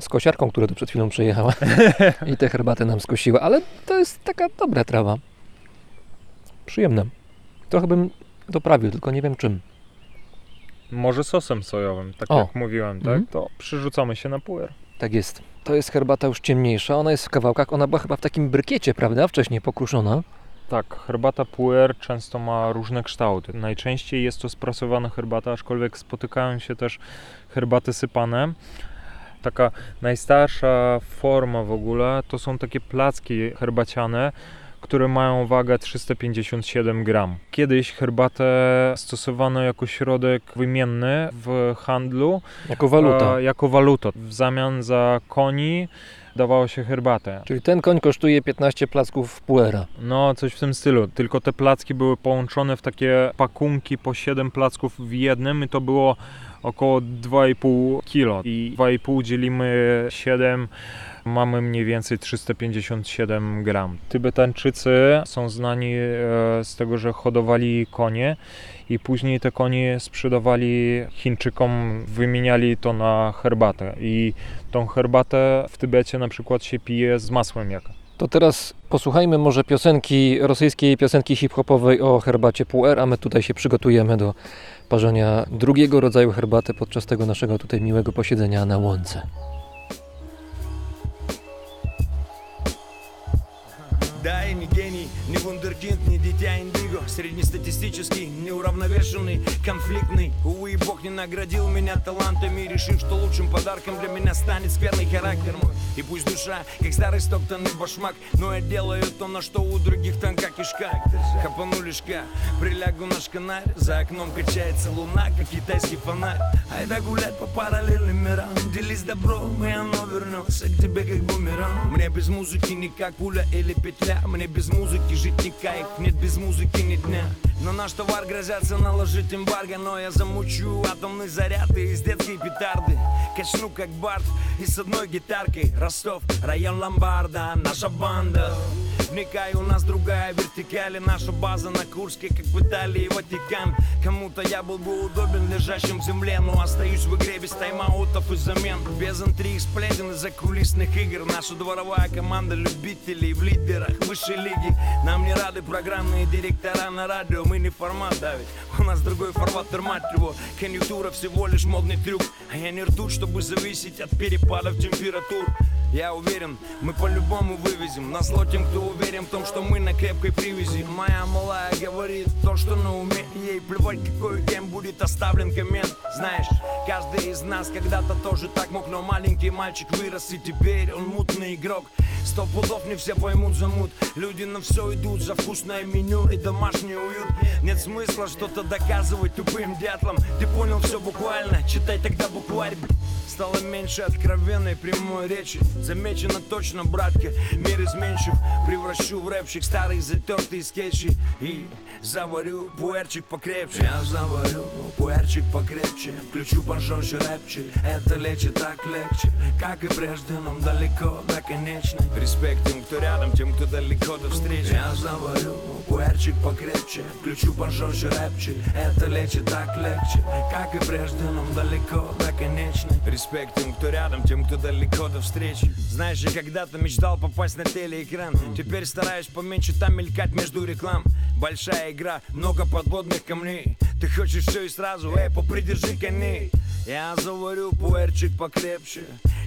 z kosiarką, która tu przed chwilą przyjechała i te herbaty nam skosiła, ale to jest taka dobra trawa. Przyjemne. Trochę bym doprawił, tylko nie wiem czym. Może sosem sojowym, tak O. jak mówiłem, tak? Mhm. To przyrzucamy się na puer. Tak jest. To jest herbata już ciemniejsza, ona jest w kawałkach, ona była chyba w takim brykiecie, prawda? Wcześniej pokruszona. Tak, herbata puer często ma różne kształty. Najczęściej jest to sprasowana herbata, aczkolwiek spotykają się też herbaty sypane. Taka najstarsza forma w ogóle to są takie placki herbaciane, które mają wagę 357 gram. Kiedyś herbatę stosowano jako środek wymienny w handlu, Jako waluta. e, jako waluta. W zamian za koni dawało się herbatę. Czyli ten koń kosztuje 15 placków puera. No, coś w tym stylu. Tylko te placki były połączone w takie pakunki po 7 placków w jednym i to było około 2,5 kg. I 2,5 dzielimy 7, mamy mniej więcej 357 gram. Tybetańczycy są znani e, z tego, że hodowali konie i później te konie sprzedawali Chińczykom, wymieniali to na herbatę. I tą herbatę w Tybecie na przykład się pije z masłem jaka. To teraz posłuchajmy może piosenki, rosyjskiej piosenki hip-hopowej o herbacie puer, a my tutaj się przygotujemy do parzenia drugiego rodzaju herbaty podczas tego naszego tutaj miłego posiedzenia na łące. Да, я не гений, не вундеркинд, не дитя индиго Среднестатистический, неуравновешенный, конфликтный. Увы, бог не наградил меня талантами Решив, что лучшим подарком для меня станет скверный характер мой. И пусть душа, как старый стоптанный башмак Но я делаю то, на что у других тонка кишка Хапану лишка, прилягу на шканарь За окном качается луна, как китайский фонарь. Айда гулять по параллельным мирам Делись добром, и оно вернется к тебе как бумеранг. Мне без музыки не как пуля или петля Мне без музыки жить не кайф, нет без музыки ни now. На наш товар грозятся наложить эмбарго Но я замучу атомный заряд и из детской петарды. Качну как бард и с одной гитаркой. Ростов, район Ломбарда, наша банда. Вникай, у нас другая вертикаль и Наша база на Курске, как в Италии Ватикан. Кому-то я был бы удобен лежащим в земле Но остаюсь в игре без тайм-аутов и замен. Без интриг, сплетен и закулисных игр. Наша дворовая команда любителей в лидерах высшей лиги. Нам не рады программные директора на радио Мы не формат давить, у нас другой формат мать его Конъюнктура всего лишь модный трюк. А я не ртуть, чтобы зависеть от перепадов температур. Я уверен, мы по-любому вывезем. На зло тем, кто уверен в том, что мы на крепкой привязи. Моя малая говорит то, что на уме. Ей плевать, какой кем будет оставлен коммент. Знаешь, каждый из нас когда-то тоже так мог Но маленький мальчик вырос и теперь он мутный игрок. Сто пудов не все поймут замут Люди на все идут за вкусное меню и домашний уют Нет смысла что-то доказывать тупым дятлам Ты понял все буквально, читай тогда букварь Стало меньше откровенной прямой речи. Замечено точно, братка, мир изменчив. Превращу в рэпчик старые затертые скетчи И заварю пуэрчик покрепче. Я заварю пуэрчик покрепче Включу пожестче рэпчик Это лечит так легче Как и прежде, нам далеко до конечной. Респект тем, кто рядом, тем, кто далеко до встречи. Я заварю пуэрчик покрепче Включу пожестче рэпчик Это лечит так легче Как и прежде, нам далеко до конечной тем, кто рядом, тем, кто далеко до встречи. Знаешь, я когда-то мечтал попасть на телеэкран. Теперь стараюсь поменьше там мелькать между реклам. Большая игра, много подводных камней. Ты хочешь все и сразу, эй, попридержи коней. Я заварю пуэрчик покрепче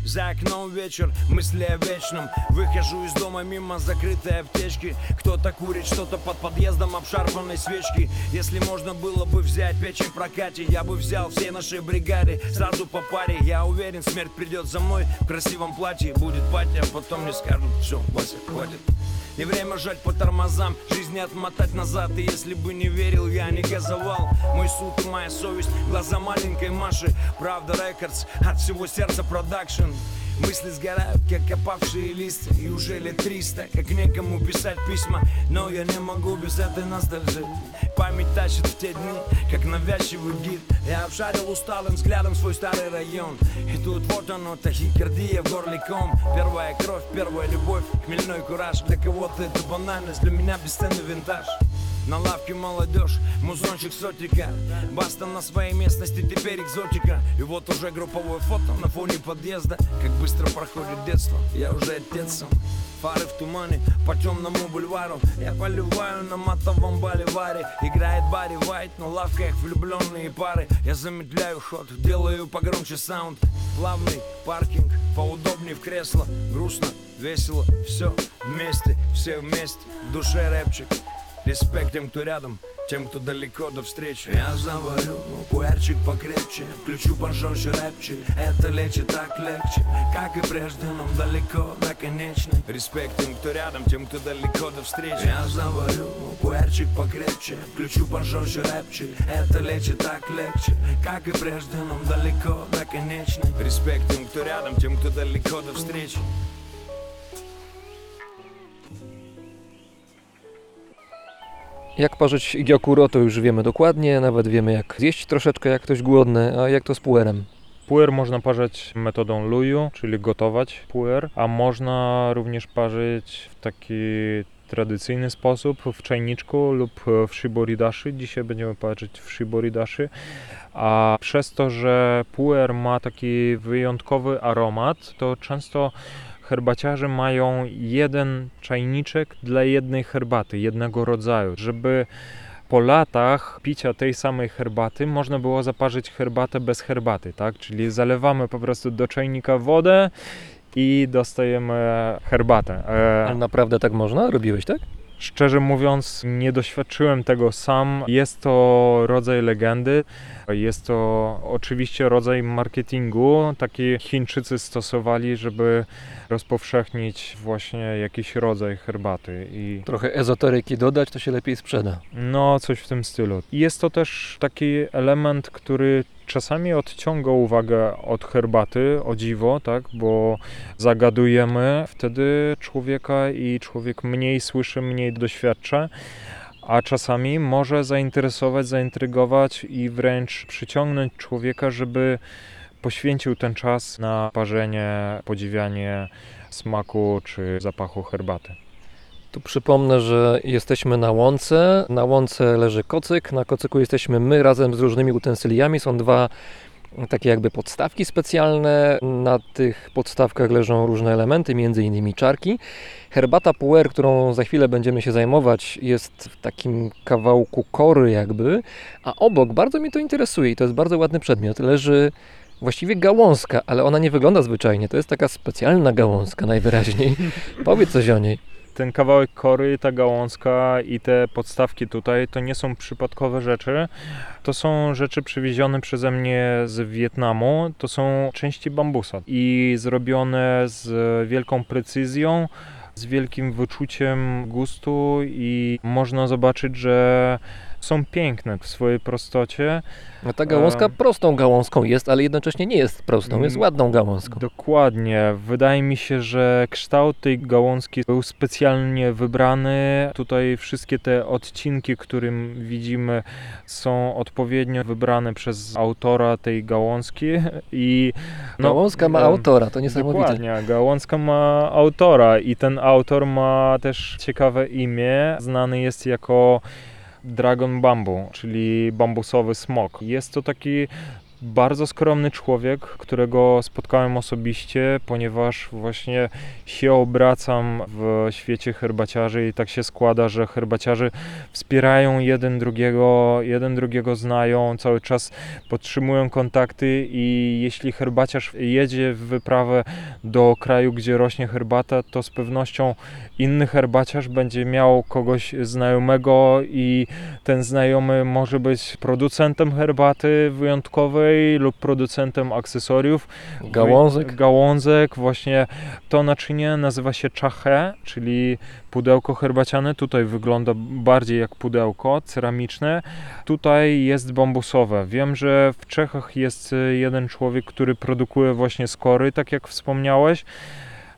За окном вечер, мысли о вечном. Выхожу из дома мимо закрытой аптечки. Кто-то курит что-то под подъездом обшарпанной свечки. Если можно было бы взять печень в прокате Я бы взял всей нашей бригаде Сразу по паре. Я уверен, смерть придет за мной В красивом платье. Будет патия Потом мне скажут, все, Вася, хватит не время жать по тормозам, жизни отмотать назад. И если бы не верил, я не газовал. Мой суд и моя совесть, глаза маленькой Маши. Правда рекордс, от всего сердца продакшн Мысли сгорают, как опавшие листья И уже лет триста, как некому писать письма Но я не могу без этой ностальжи Память тащит в те дни, как навязчивый гид. Я обшарил усталым взглядом свой старый район. И тут вот оно, тахикардия в горле ком. Первая кровь, первая любовь, хмельной кураж. Для кого-то это банальность, для меня бесценный винтаж на лавке молодежь, музончик сотика. Баста на своей местности, теперь экзотика. И вот уже групповое фото на фоне подъезда. Как быстро проходит детство, я уже отец сам. Фары в тумане по темному бульвару. Я поливаю на матовом боливаре. Играет Барри Вайт на лавках влюбленные пары. Я замедляю ход, делаю погромче саунд. Плавный паркинг, поудобнее в кресло. Грустно, весело, все вместе, все вместе. В душе рэпчик Респект тем, кто рядом, тем, кто далеко до встречи. Я заварю пуэрчик покрепче. Включу пожестче рэпчик Это лечит так легче Как и прежде, нам далеко до конечной. Респект тем, кто рядом, тем, кто далеко до встречи. Я заварю пуэрчик покрепче. Включу пожестче рэпчик Это лечит так легче Как и прежде, нам далеко до конечной. Респект тем, кто рядом, тем, кто далеко до встречи Jak parzyć gyokuro to już wiemy dokładnie, nawet wiemy jak zjeść troszeczkę jak ktoś głodny, a jak to z puerem. Puer można parzyć metodą luju, czyli gotować puer, a można również parzyć w taki tradycyjny sposób w czajniczku lub w shiboridashi. Dzisiaj będziemy parzyć w shiboridashi. A przez to, że puer ma taki wyjątkowy aromat, to często herbaciarze mają jeden czajniczek dla jednej herbaty, jednego rodzaju, żeby po latach picia tej samej herbaty można było zaparzyć herbatę bez herbaty, tak? Czyli zalewamy po prostu do czajnika wodę i dostajemy herbatę. Ale naprawdę tak można? Robiłeś tak? Szczerze mówiąc, nie doświadczyłem tego sam. Jest to rodzaj legendy. Jest to oczywiście rodzaj marketingu. Taki Chińczycy stosowali, żeby rozpowszechnić właśnie jakiś rodzaj herbaty. I Trochę ezoteryki dodać, to się lepiej sprzeda. no, coś w tym stylu. Jest to też taki element, który czasami odciąga uwagę od herbaty, o dziwo, tak, bo zagadujemy wtedy człowieka i człowiek mniej słyszy, mniej doświadcza, a czasami może zainteresować, zaintrygować i wręcz przyciągnąć człowieka, żeby poświęcił ten czas na parzenie, podziwianie smaku czy zapachu herbaty. Tu przypomnę, że jesteśmy na łące. Na łące leży kocyk. Na kocyku jesteśmy my razem z różnymi utensyliami. Są dwa takie jakby podstawki specjalne. Na tych podstawkach leżą różne elementy, między innymi czarki. Herbata puer, którą za chwilę będziemy się zajmować, jest w takim kawałku kory jakby, a obok, bardzo mnie to interesuje i to jest bardzo ładny przedmiot, leży właściwie gałązka, ale ona nie wygląda zwyczajnie. To jest taka specjalna gałązka najwyraźniej. Powiedz coś o niej. Ten kawałek kory, ta gałązka i te podstawki tutaj to nie są przypadkowe rzeczy. To są rzeczy przywiezione przeze mnie z Wietnamu. To są części bambusa i zrobione z wielką precyzją, z wielkim wyczuciem gustu i można zobaczyć, że są piękne w swojej prostocie. No ta gałązka Em. prostą gałązką jest, ale jednocześnie nie jest prostą, jest ładną gałązką. Dokładnie. Wydaje mi się, że kształt tej gałązki był specjalnie wybrany. Tutaj wszystkie te odcinki, którym widzimy, są odpowiednio wybrane przez autora tej gałązki i Gałązka ma em, autora, to niesamowite. Dokładnie, gałązka ma autora i ten autor ma też ciekawe imię. Znany jest jako Dragon Bamboo, czyli bambusowy smok. Jest to taki bardzo skromny człowiek, którego spotkałem osobiście, ponieważ właśnie się obracam w świecie herbaciarzy i tak się składa, że herbaciarze wspierają jeden drugiego, jeden drugiego znają, cały czas podtrzymują kontakty i jeśli herbaciarz jedzie w wyprawę do kraju, gdzie rośnie herbata, to z pewnością inny herbaciarz będzie miał kogoś znajomego i ten znajomy może być producentem herbaty wyjątkowej lub producentem akcesoriów. Gałązek. Gałązek, właśnie to naczynie nazywa się czache, czyli pudełko herbaciane. Tutaj wygląda bardziej jak pudełko ceramiczne. Tutaj jest bambusowe. Wiem, że w Czechach jest y, jeden człowiek, który produkuje właśnie skory, tak jak wspomniałeś.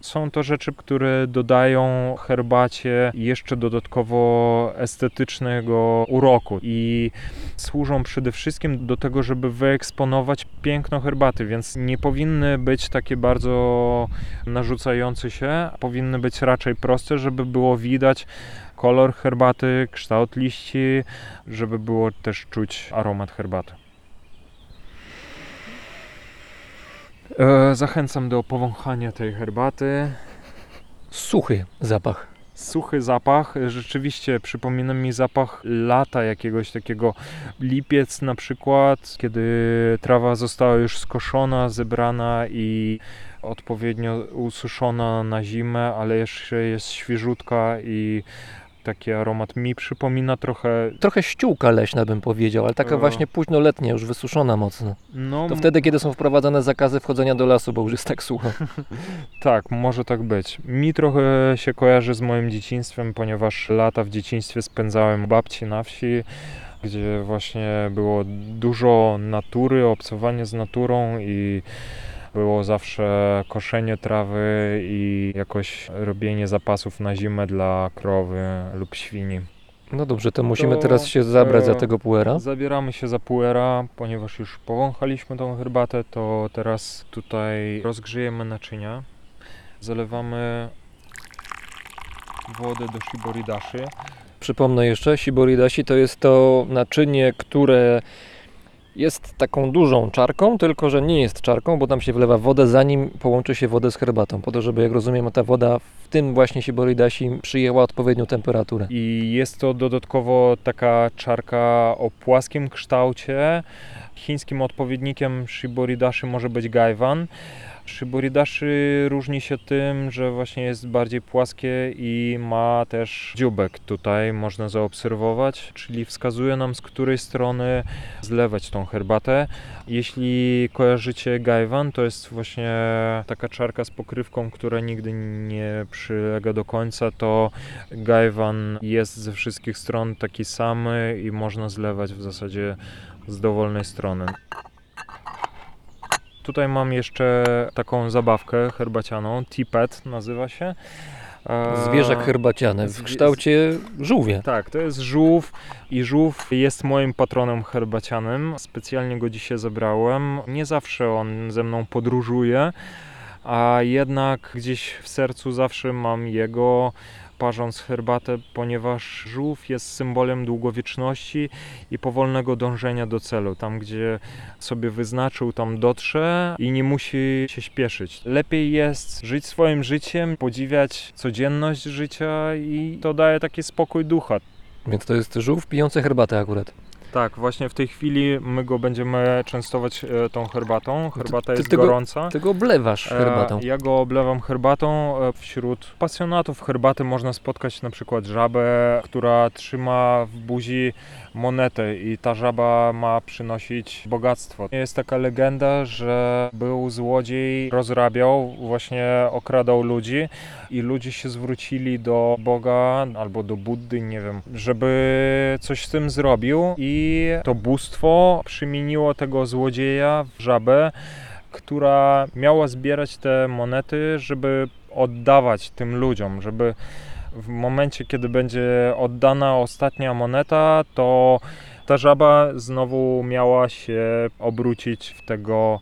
Są to rzeczy, które dodają herbacie jeszcze dodatkowo estetycznego uroku i służą przede wszystkim do tego, żeby wyeksponować piękno herbaty, więc nie powinny być takie bardzo narzucające się, powinny być raczej proste, żeby było widać kolor herbaty, kształt liści, żeby było też czuć aromat herbaty. Zachęcam do powąchania tej herbaty. Suchy zapach. Suchy zapach, rzeczywiście przypomina mi zapach lata jakiegoś takiego lipiec na przykład, kiedy trawa została już skoszona, zebrana i odpowiednio ususzona na zimę, ale jeszcze jest świeżutka i Taki aromat mi przypomina trochę. Trochę ściółka leśna bym powiedział, ale taka E. właśnie późnoletnia, już wysuszona mocno. No, To wtedy, kiedy są wprowadzane zakazy wchodzenia do lasu, bo już jest tak sucho. Tak, może tak być. Mi trochę się kojarzy z moim dzieciństwem, ponieważ lata w dzieciństwie spędzałem babci na wsi, gdzie właśnie było dużo natury, obcowanie z naturą i było zawsze koszenie trawy i jakoś robienie zapasów na zimę dla krowy lub świni. No dobrze, to musimy To, teraz się zabrać za tego puera. Zabieramy się za puera, ponieważ już powąchaliśmy tą herbatę, to teraz tutaj rozgrzejemy naczynia. Zalewamy wodę do shiboridashi. Przypomnę jeszcze, shiboridashi to jest to naczynie, które jest taką dużą czarką, tylko że nie jest czarką, bo tam się wlewa wodę, zanim połączy się wodę z herbatą, po to, żeby, jak rozumiem, ta woda w tym właśnie shiboridashi przyjęła odpowiednią temperaturę. I jest to dodatkowo taka czarka o płaskim kształcie. Chińskim odpowiednikiem shiboridashi może być gaiwan. Shiboridashi różni się tym, że właśnie jest bardziej płaskie i ma też dzióbek tutaj, można zaobserwować, czyli wskazuje nam z której strony zlewać tą herbatę. Jeśli kojarzycie gaiwan, to jest właśnie taka czarka z pokrywką, która nigdy nie przylega do końca, to gaiwan jest ze wszystkich stron taki samy i można zlewać w zasadzie z dowolnej strony. Tutaj mam jeszcze taką zabawkę herbacianą, tipet nazywa się. Zwierzak herbaciane w kształcie żółwia. tak, to jest żółw i żółw jest moim patronem herbacianym. Specjalnie go dzisiaj zebrałem. Nie zawsze on ze mną podróżuje, a jednak gdzieś w sercu zawsze mam jego parząc herbatę, ponieważ żółw jest symbolem długowieczności i powolnego dążenia do celu. Tam, gdzie sobie wyznaczył, tam dotrze i nie musi się śpieszyć. Lepiej jest żyć swoim życiem, podziwiać codzienność życia i to daje taki spokój ducha. Więc to jest żółw pijący herbatę akurat. Tak, właśnie w tej chwili my go będziemy częstować e, tą herbatą. Herbata ty jest tego- gorąca. Ty go oblewasz herbatą. E, Ja go oblewam herbatą. E, Wśród pasjonatów herbaty można spotkać na przykład żabę, która trzyma w buzi monetę i ta żaba ma przynosić bogactwo. Jest taka legenda, że był złodziej, rozrabiał, właśnie okradał ludzi i ludzie się zwrócili do Boga albo do Buddy, nie wiem, żeby coś z tym zrobił i to bóstwo przymieniło tego złodzieja w żabę, która miała zbierać te monety, żeby oddawać tym ludziom, żeby w momencie, kiedy będzie oddana ostatnia moneta, to ta żaba znowu miała się obrócić w tego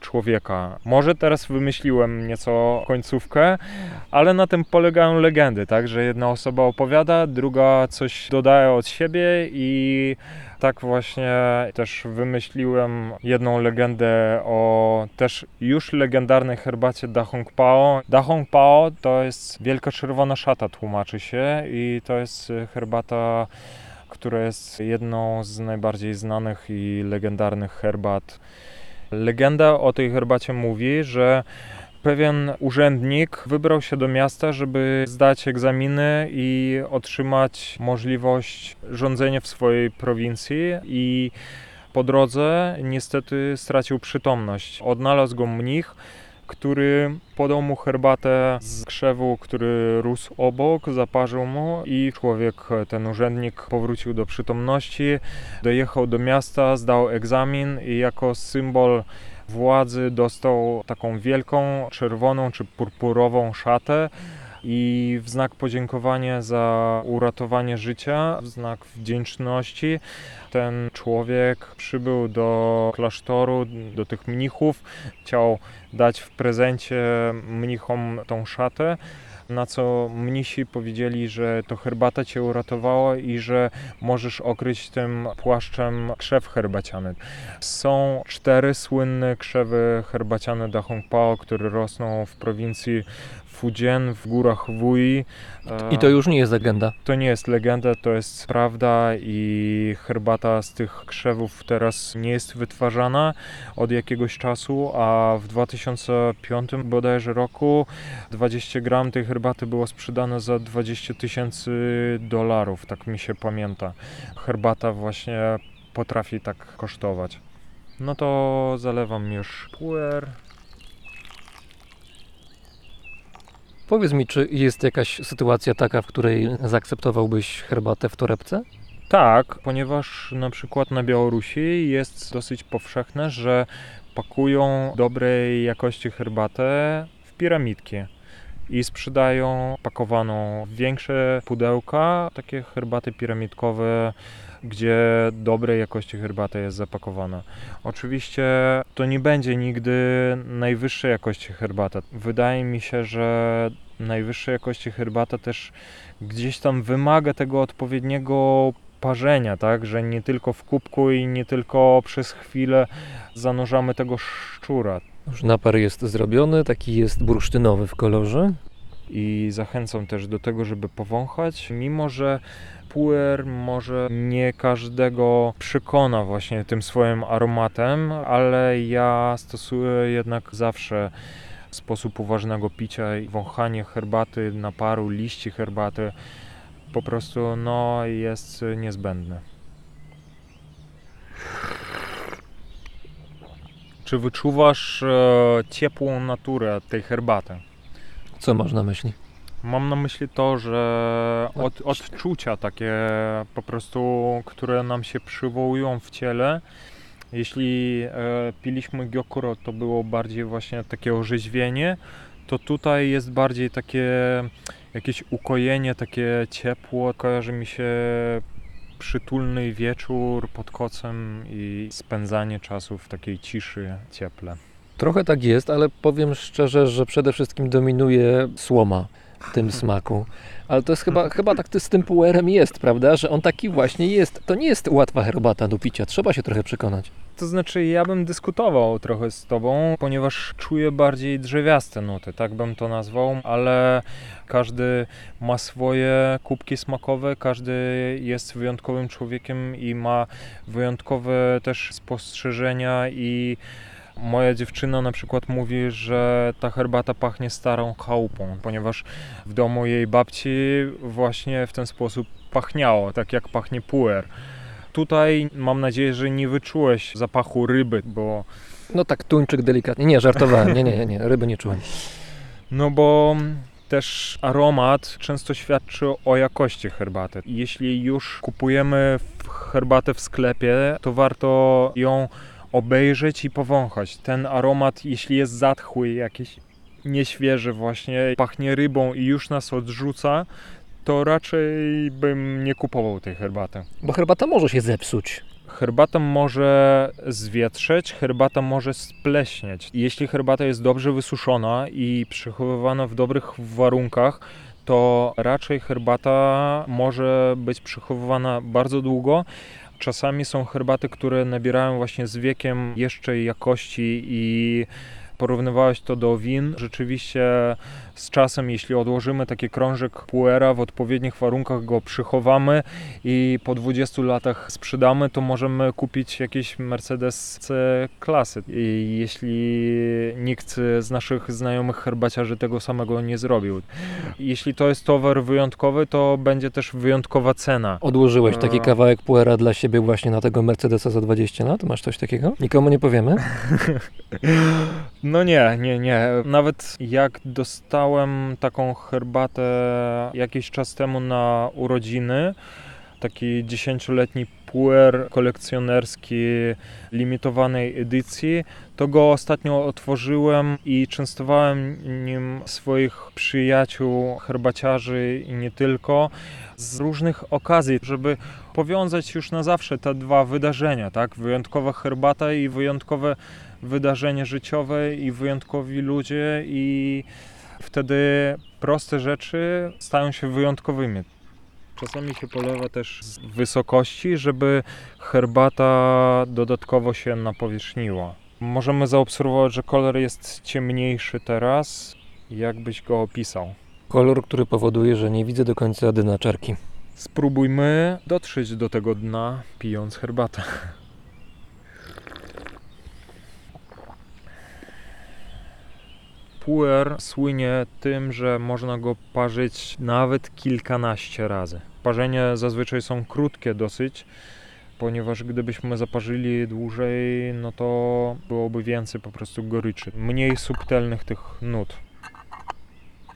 człowieka. Może teraz wymyśliłem nieco końcówkę, ale na tym polegają legendy, tak, że jedna osoba opowiada, druga coś dodaje od siebie i tak właśnie też wymyśliłem jedną legendę o też już legendarnej herbacie Da Hong Pao. Da Hong Pao to jest wielka czerwona szata, tłumaczy się i to jest herbata, która jest jedną z najbardziej znanych i legendarnych herbat. Legenda o tej herbacie mówi, że pewien urzędnik wybrał się do miasta, żeby zdać egzaminy i otrzymać możliwość rządzenia w swojej prowincji i po drodze niestety stracił przytomność. Odnalazł go mnich, który podał mu herbatę z krzewu, który rósł obok, zaparzył mu i człowiek, ten urzędnik powrócił do przytomności, dojechał do miasta, zdał egzamin i jako symbol władzy dostał taką wielką, czerwoną czy purpurową szatę i w znak podziękowania za uratowanie życia, w znak wdzięczności ten człowiek przybył do klasztoru, do tych mnichów, chciał dać w prezencie mnichom tą szatę. Na co mnisi powiedzieli, że to herbata cię uratowała i że możesz okryć tym płaszczem krzew herbaciany. Są cztery słynne krzewy herbaciane da Hong Pao, które rosną w prowincji Fujian w górach Wui. I to już nie jest legenda. To nie jest legenda, to jest prawda i herbata z tych krzewów teraz nie jest wytwarzana od jakiegoś czasu, a w 2005 bodajże roku 20 gram tej herbaty było sprzedane za 20 tysięcy dolarów, tak mi się pamięta. Herbata właśnie potrafi tak kosztować. No to zalewam już puer. Powiedz mi, czy jest jakaś sytuacja taka, w której zaakceptowałbyś herbatę w torebce? Tak, ponieważ na przykład na Białorusi jest dosyć powszechne, że pakują dobrej jakości herbatę w piramidki i sprzedają pakowaną większe pudełka, takie herbaty piramidkowe, gdzie dobrej jakości herbata jest zapakowana. Oczywiście to nie będzie nigdy najwyższej jakości herbata. Wydaje mi się, że najwyższej jakości herbata też gdzieś tam wymaga tego odpowiedniego parzenia, tak, że nie tylko w kubku i nie tylko przez chwilę zanurzamy tego szczura. Już napar jest zrobiony, taki jest bursztynowy w kolorze. I zachęcam też do tego, żeby powąchać, mimo że puer może nie każdego przekona właśnie tym swoim aromatem, ale ja stosuję jednak zawsze sposób uważnego picia i wąchanie herbaty, naparu, liści herbaty po prostu no, jest niezbędne. Czy wyczuwasz e, ciepłą naturę tej herbaty? Co masz na myśli? Mam na myśli to, że od, odczucia takie po prostu, które nam się przywołują w ciele. Jeśli e, piliśmy gyokuro, to było bardziej właśnie takie orzeźwienie, to tutaj jest bardziej takie jakieś ukojenie, takie ciepło. Kojarzy mi się przytulny wieczór pod kocem i spędzanie czasu w takiej ciszy, cieple. Trochę tak jest, ale powiem szczerze, że przede wszystkim dominuje słoma w tym smaku. Ale to jest chyba, chyba tak z tym puerem jest, prawda? Że on taki właśnie jest. To nie jest łatwa herbata do picia, trzeba się trochę przekonać. To znaczy, ja bym dyskutował trochę z tobą, ponieważ czuję bardziej drzewiaste nuty, tak bym to nazwał, ale każdy ma swoje kubki smakowe, każdy jest wyjątkowym człowiekiem i ma wyjątkowe też spostrzeżenia i Moja dziewczyna na przykład mówi, że ta herbata pachnie starą chałupą, ponieważ w domu jej babci właśnie w ten sposób pachniało, tak jak pachnie puer. Tutaj mam nadzieję, że nie wyczułeś zapachu ryby, bo No tak, tuńczyk delikatnie. Nie, żartowałem. Nie, nie, nie, nie. ryby nie czułem. no bo też aromat często świadczy o jakości herbaty. Jeśli już kupujemy herbatę w sklepie, to warto ją obejrzeć i powąchać. Ten aromat, jeśli jest zatchły, jakiś nieświeży właśnie, pachnie rybą i już nas odrzuca, to raczej bym nie kupował tej herbaty. Bo herbata może się zepsuć. Herbata może zwietrzeć, herbata może spleśnieć. Jeśli herbata jest dobrze wysuszona i przechowywana w dobrych warunkach, to raczej herbata może być przechowywana bardzo długo. Czasami są herbaty, które nabierają właśnie z wiekiem jeszcze jakości i porównywałeś to do win. Rzeczywiście z czasem, jeśli odłożymy taki krążek puera w odpowiednich warunkach, go przychowamy i po 20 latach sprzedamy, to możemy kupić jakiś Mercedes C klasy. I jeśli nikt z naszych znajomych herbaciarzy tego samego nie zrobił. Jeśli to jest towar wyjątkowy, to będzie też wyjątkowa cena. Odłożyłeś taki A. kawałek puera dla siebie właśnie na tego Mercedesa za 20 lat? Masz coś takiego? Nikomu nie powiemy? No nie, nie, nie. Nawet jak dostałem taką herbatę jakiś czas temu na urodziny, taki dziesięcioletni puer kolekcjonerski limitowanej edycji, to go ostatnio otworzyłem i częstowałem nim swoich przyjaciół, herbaciarzy i nie tylko. Z różnych okazji, żeby powiązać już na zawsze te dwa wydarzenia, tak? Wyjątkowa herbata i wyjątkowe wydarzenie życiowe i wyjątkowi ludzie i wtedy proste rzeczy stają się wyjątkowymi. Czasami się polewa też z wysokości, żeby herbata dodatkowo się napowierzchniła. Możemy zaobserwować, że kolor jest ciemniejszy teraz. Jak byś go opisał? Kolor, który powoduje, że nie widzę do końca dna czarki. Spróbujmy dotrzeć do tego dna, pijąc herbatę. Puer słynie tym, że można go parzyć nawet kilkanaście razy. Parzenia zazwyczaj są krótkie dosyć, ponieważ gdybyśmy zaparzyli dłużej, no to byłoby więcej po prostu goryczy, mniej subtelnych tych nut.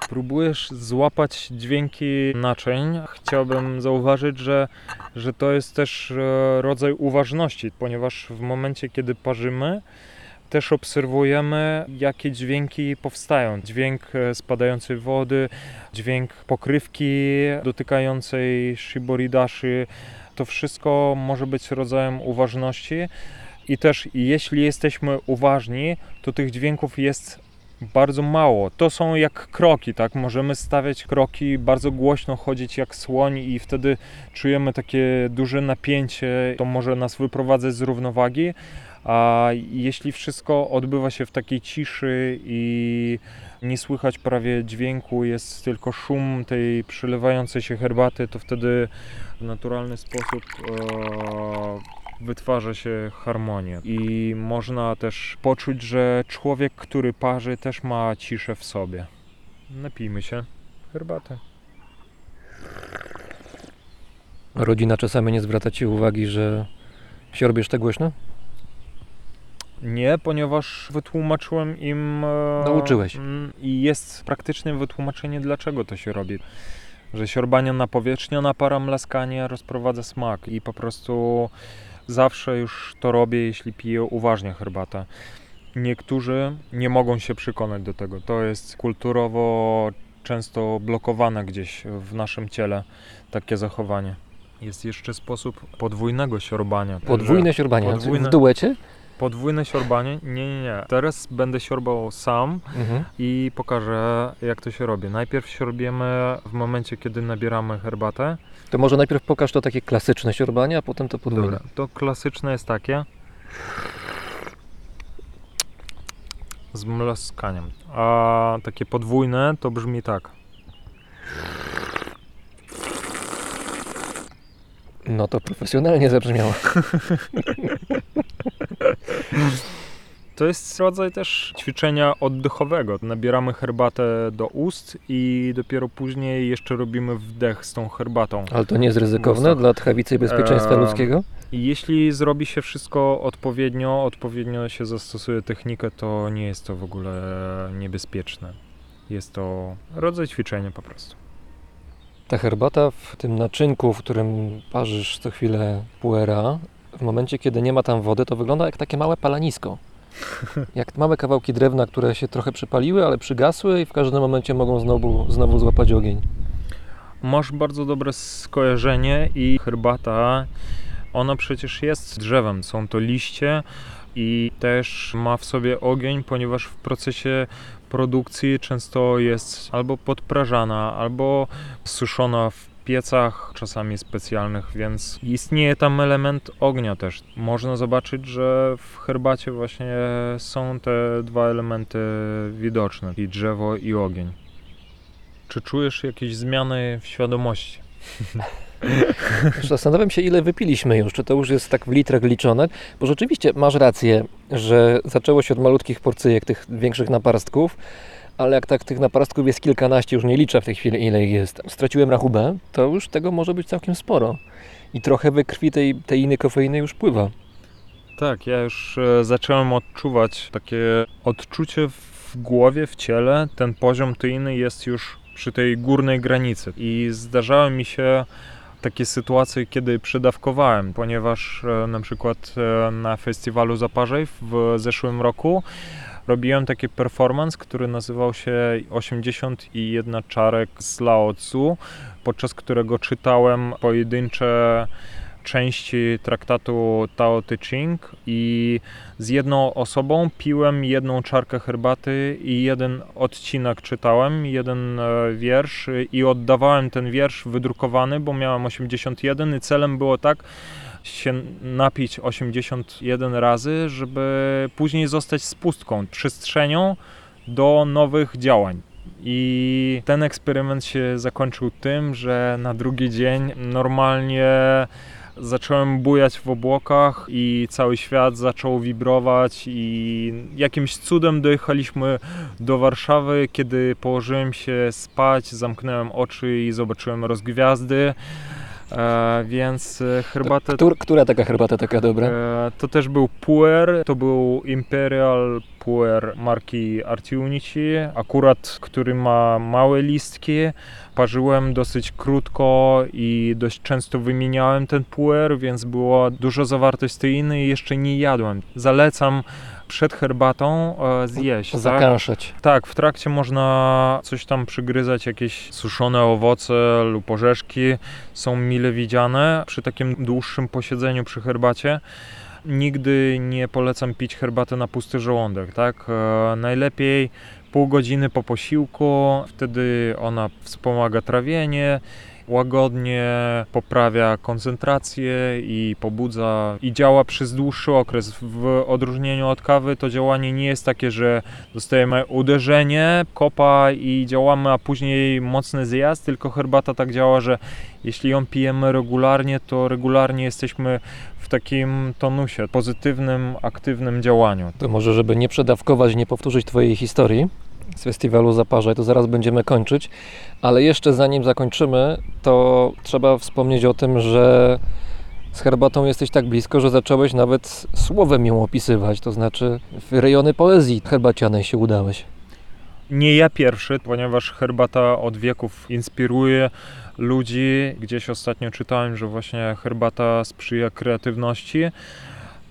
Próbujesz złapać dźwięki naczyń. Chciałbym zauważyć, że, że to jest też e, rodzaj uważności, ponieważ w momencie, kiedy parzymy, też obserwujemy, jakie dźwięki powstają. Dźwięk e, spadającej wody, dźwięk pokrywki dotykającej shiboridashi. To wszystko może być rodzajem uważności. I też jeśli jesteśmy uważni, to tych dźwięków jest bardzo mało. To są jak kroki, tak? Możemy stawiać kroki, bardzo głośno chodzić jak słoń i wtedy czujemy takie duże napięcie. To może nas wyprowadzać z równowagi. A jeśli wszystko odbywa się w takiej ciszy i nie słychać prawie dźwięku, jest tylko szum tej przylewającej się herbaty, to wtedy w naturalny sposób e, wytwarza się harmonia. I można też poczuć, że człowiek, który parzy, też ma ciszę w sobie. Napijmy się herbaty. Rodzina czasami nie zwraca ci uwagi, że siorbiesz tak głośno? Nie, ponieważ wytłumaczyłem im. e, Nauczyłeś. I jest praktycznie wytłumaczenie, dlaczego to się robi. Że siorbanie na powierzchnię, na para mlaskanie rozprowadza smak i po prostu zawsze już to robię, jeśli piję uważnie herbatę. Niektórzy nie mogą się przekonać do tego. To jest kulturowo często blokowane gdzieś w naszym ciele takie zachowanie. Jest jeszcze sposób podwójnego siorbania. Podwójne siorbanie. podwójne- W duecie? Podwójne siorbanie? Nie, nie, nie. Teraz będę siorbał sam Mhm. i pokażę jak to się robi. Najpierw siorbiemy w momencie, kiedy nabieramy herbatę. To może najpierw pokaż to takie klasyczne siorbanie, a potem to podwójne. Dobra, to klasyczne jest takie. Z mlaskaniem. A takie podwójne to brzmi tak. No to profesjonalnie zabrzmiało. To jest rodzaj też ćwiczenia oddechowego. Nabieramy herbatę do ust i dopiero później jeszcze robimy wdech z tą herbatą. Ale to nie jest ryzykowne dla tchawicy i bezpieczeństwa Eee, ludzkiego? Jeśli zrobi się wszystko odpowiednio, odpowiednio się zastosuje technikę, to nie jest to w ogóle niebezpieczne. Jest to rodzaj ćwiczenia po prostu. Ta herbata w tym naczynku, w którym parzysz co chwilę puera, w momencie, kiedy nie ma tam wody, to wygląda jak takie małe palanisko. Jak małe kawałki drewna, które się trochę przypaliły, ale przygasły i w każdym momencie mogą znowu, znowu złapać ogień. Masz bardzo dobre skojarzenie i herbata, ona przecież jest drzewem, są to liście i też ma w sobie ogień, ponieważ w procesie produkcji często jest albo podprażana, albo suszona w piecach, czasami specjalnych, więc istnieje tam element ognia też. Można zobaczyć, że w herbacie właśnie są te dwa elementy widoczne, i drzewo i ogień. Czy czujesz jakieś zmiany w świadomości? Zastanawiam się, ile wypiliśmy już. Czy to już jest tak w litrach liczone? Bo rzeczywiście masz rację, że zaczęło się od malutkich porcyjek tych większych naparstków, ale jak tak tych naparstków jest kilkanaście, już nie liczę w tej chwili, ile ich jest. Straciłem rachubę, to już tego może być całkiem sporo. I trochę we krwi tej, tej innej kofeiny już pływa. Tak, ja już e, zacząłem odczuwać takie odczucie w głowie, w ciele. Ten poziom teiny jest już przy tej górnej granicy. I zdarzały mi się takie sytuacje, kiedy przydawkowałem, ponieważ e, na przykład e, na festiwalu Zaparzej w zeszłym roku robiłem taki performance, który nazywał się 81 czarek z Lao Tzu, podczas którego czytałem pojedyncze części traktatu Tao Te Ching i z jedną osobą piłem jedną czarkę herbaty i jeden odcinek czytałem, jeden e, wiersz i oddawałem ten wiersz wydrukowany, bo miałem 81 i celem było tak się napić 81 razy, żeby później zostać z pustką, przestrzenią do nowych działań. I ten eksperyment się zakończył tym, że na drugi dzień normalnie zacząłem bujać w obłokach i cały świat zaczął wibrować i jakimś cudem dojechaliśmy do Warszawy, kiedy położyłem się spać, zamknąłem oczy i zobaczyłem rozgwiazdy. E, więc e, herbatę Któr, która taka herbata taka dobra? E, To też był puer, to był Imperial Puer marki Artiunici, akurat który ma małe listki. Parzyłem dosyć krótko i dość często wymieniałem ten puer, więc było dużo zawartości i jeszcze nie jadłem. Zalecam przed herbatą e, zjeść. tak? Zakąszać. Tak, w trakcie można coś tam przygryzać, jakieś suszone owoce lub orzeszki są mile widziane przy takim dłuższym posiedzeniu przy herbacie. Nigdy nie polecam pić herbatę na pusty żołądek, tak? E, najlepiej pół godziny po posiłku, wtedy ona wspomaga trawienie, łagodnie poprawia koncentrację i pobudza i działa przez dłuższy okres. W odróżnieniu od kawy to działanie nie jest takie, że dostajemy uderzenie, kopa i działamy, a później mocny zjazd, tylko herbata tak działa, że jeśli ją pijemy regularnie, to regularnie jesteśmy w takim tonusie, pozytywnym, aktywnym działaniu. To może, żeby nie przedawkować, nie powtórzyć Twojej historii z festiwalu Zaparzaj, to zaraz będziemy kończyć. Ale jeszcze zanim zakończymy, to trzeba wspomnieć o tym, że z herbatą jesteś tak blisko, że zacząłeś nawet słowem ją opisywać. To znaczy w rejony poezji herbacianej się udałeś. Nie ja pierwszy, ponieważ herbata od wieków inspiruje ludzi. Gdzieś ostatnio czytałem, że właśnie herbata sprzyja kreatywności.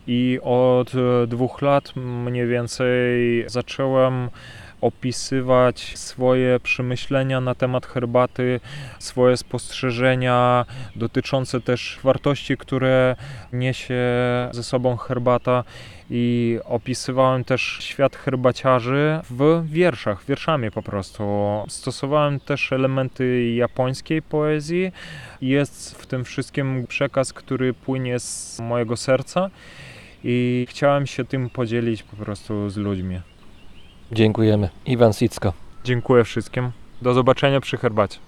I od dwóch lat mniej więcej zacząłem opisywać swoje przemyślenia na temat herbaty, swoje spostrzeżenia dotyczące też wartości, które niesie ze sobą herbata i opisywałem też świat herbaciarzy w wierszach, wierszami po prostu. Stosowałem też elementy japońskiej poezji. Jest w tym wszystkim przekaz, który płynie z mojego serca i chciałem się tym podzielić po prostu z ludźmi. Dziękujemy. Iwan Sicko. Dziękuję wszystkim. Do zobaczenia przy herbacie.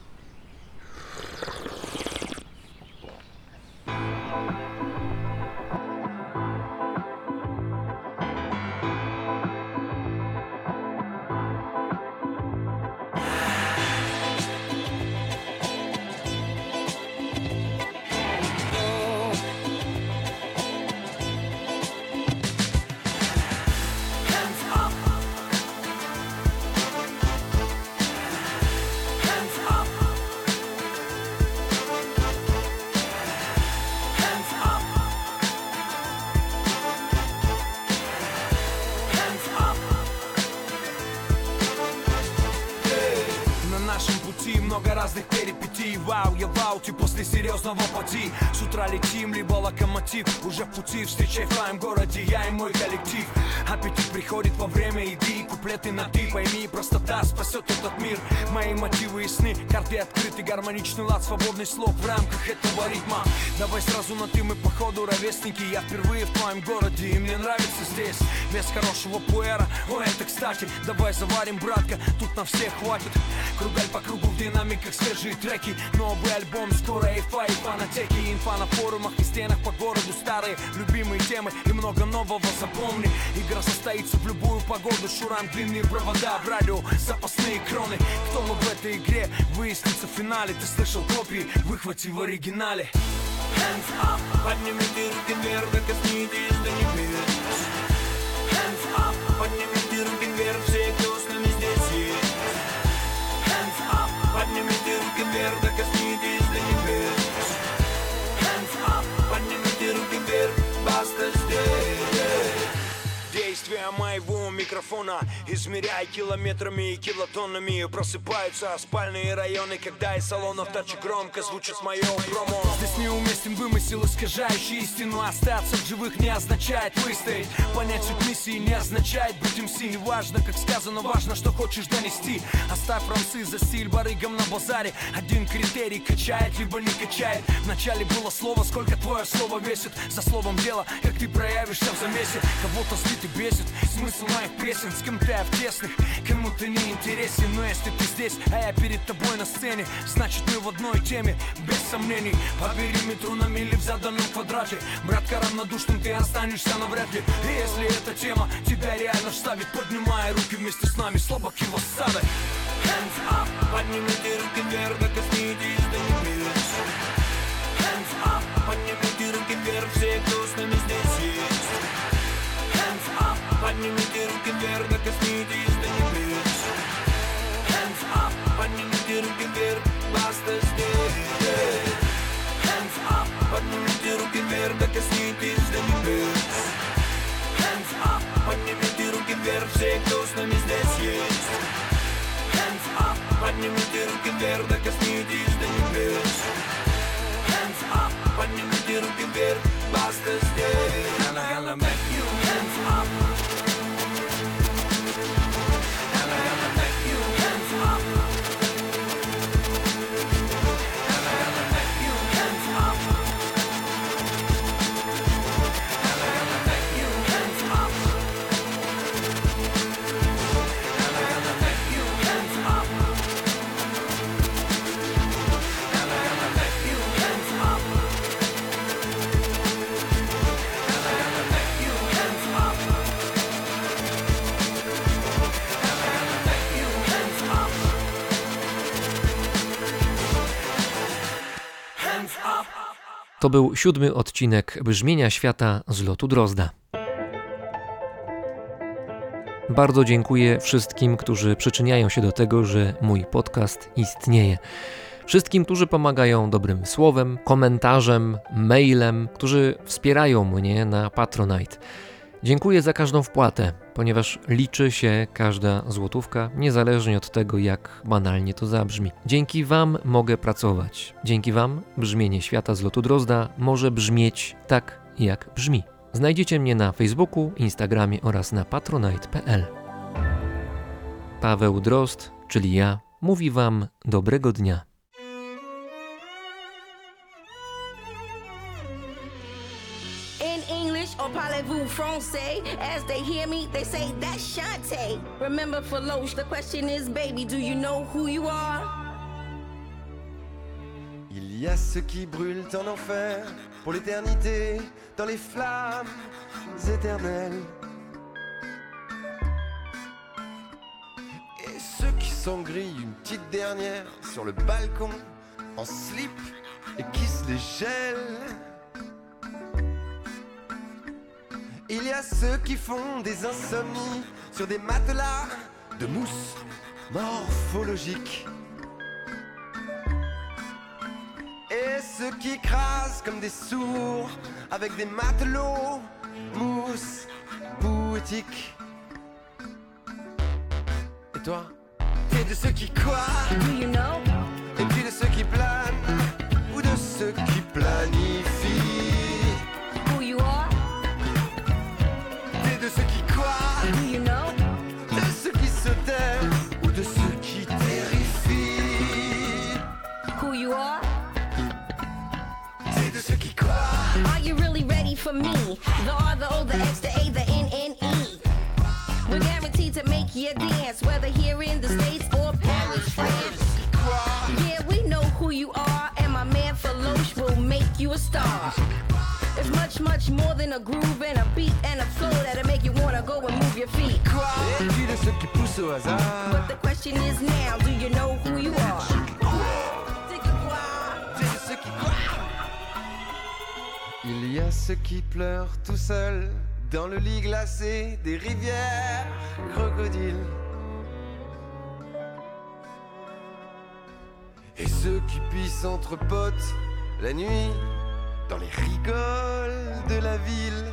С утра летим, либо локомотив. Уже в пути, встречай в твоем городе Я и мой коллектив. Аппетит приходит во время еды Куплеты на ты, пойми, простота спасет этот мир. Мои мотивы ясны, карты открыты Гармоничный лад, свободный слог в рамках этого ритма. Давай сразу на ты, мы походу ровесники Я впервые в твоем городе и мне нравится здесь. Без хорошего пуэра, о это кстати Давай заварим, братка, тут на всех хватит. Кругаль по кругу в динамиках свежие треки Новый альбом, скоро эйфа и фанатеки Инфа на форумах и стенах по городу Старые любимые темы и много нового запомни. Игра состоится в любую погоду. Шурам длинные провода в радио Запасные кроны. Кто мы в этой игре, выяснится в финале. Ты слышал копии, выхвати в оригинале. Hands up, поднимите руки вверх, да микрофона Измеряя километрами и килотоннами Просыпаются спальные районы Когда из салонов тачек громко звучит мое промо. Здесь неуместен вымысел, искажающий истину Остаться в живых не означает выстоять. Понять суть миссии не означает быть МС Не важно, как сказано, важно, что хочешь донести. Оставь рамсы за стиль барыгам на базаре. Один критерий качает, либо не качает. Вначале было слово, сколько твое слово весит. За словом дело, как ты проявишься в замесе. Кого-то злит и бесит. Смысл моих песен С кем-то я в тесных, кому-то не интересен. Но если ты здесь, а я перед тобой на сцене Значит мы в одной теме, без сомнений. По периметру на мили в заданном квадрате. Братка, равнодушным ты останешься навряд ли. И если эта тема тебя реально вставит Поднимай руки вместе с нами, слабак его сада Hands up, поднимите руки вверх, да коснитесь до поднимите руки вверх, да коснитесь до небес Hands up, поднимите руки вверх, баста здесь Hands up, поднимите руки вверх, да коснитесь до небес Hands up, поднимите руки вверх, все, кто с нами здесь есть Hands up, поднимите руки вверх, да коснитесь до небес Hands up, поднимите руки вверх, баста здесь To był siódmy odcinek Brzmienia Świata z lotu Drozda. Bardzo dziękuję wszystkim, którzy przyczyniają się do tego, że mój podcast istnieje. Wszystkim, którzy pomagają dobrym słowem, komentarzem, mailem, którzy wspierają mnie na Patronite. Dziękuję za każdą wpłatę, ponieważ liczy się każda złotówka, niezależnie od tego, jak banalnie to zabrzmi. Dzięki Wam mogę pracować. Dzięki Wam brzmienie świata z lotu Drozda może brzmieć tak, jak brzmi. Znajdziecie mnie na Facebooku, Instagramie oraz na patronite.pl. Paweł Drozd, czyli ja, mówi Wam dobrego dnia. Français? As they hear me, they say that's Shantae. Remember for Loche, the question is, baby, do you know who you are? Il y a ceux qui brûlent en enfer pour l'éternité, dans les flammes éternelles. Et ceux qui s'engrillent une petite dernière sur le balcon, en slip, et qui se les gèlent. Il y a ceux qui font des insomnies sur des matelas de mousse morphologique. Et ceux qui écrasent comme des sourds avec des matelots, mousse poétique. Et toi T'es de ceux qui know? For me? The R, the O, the X, the A, the N, N, E. We're guaranteed to make you dance, whether here in the States or Paris, France. Yeah, we know who you are, and my man Feloche will make you a star. It's much, much more than a groove and a beat and a flow that'll make you wanna go and move your feet. Et puis de ceux qui poussent au hasard But the question is now, do you know who you are? Il y a ceux qui pleurent tout seuls dans le lit glacé des rivières crocodiles. Et ceux qui pissent entre potes la nuit dans les rigoles de la ville.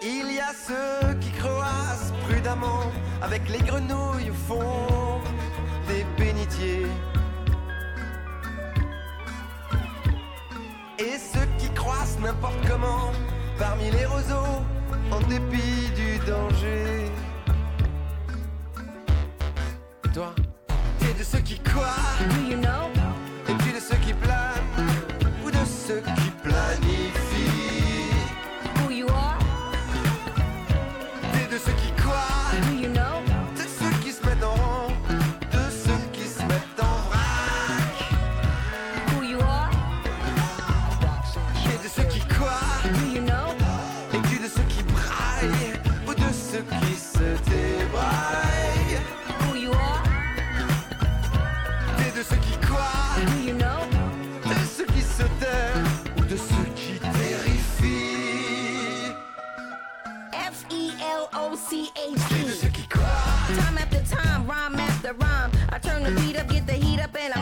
Il y a ceux qui croissent prudemment avec les grenouilles au fond des bénitiers. Et ceux qui croissent n'importe comment parmi les roseaux en dépit du danger. Toi, t'es de ceux qui know?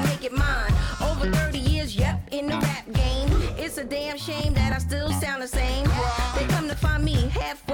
to make it mine. Over 30 years, yep, in the rap game. It's a damn shame that I still sound the same. They come to find me half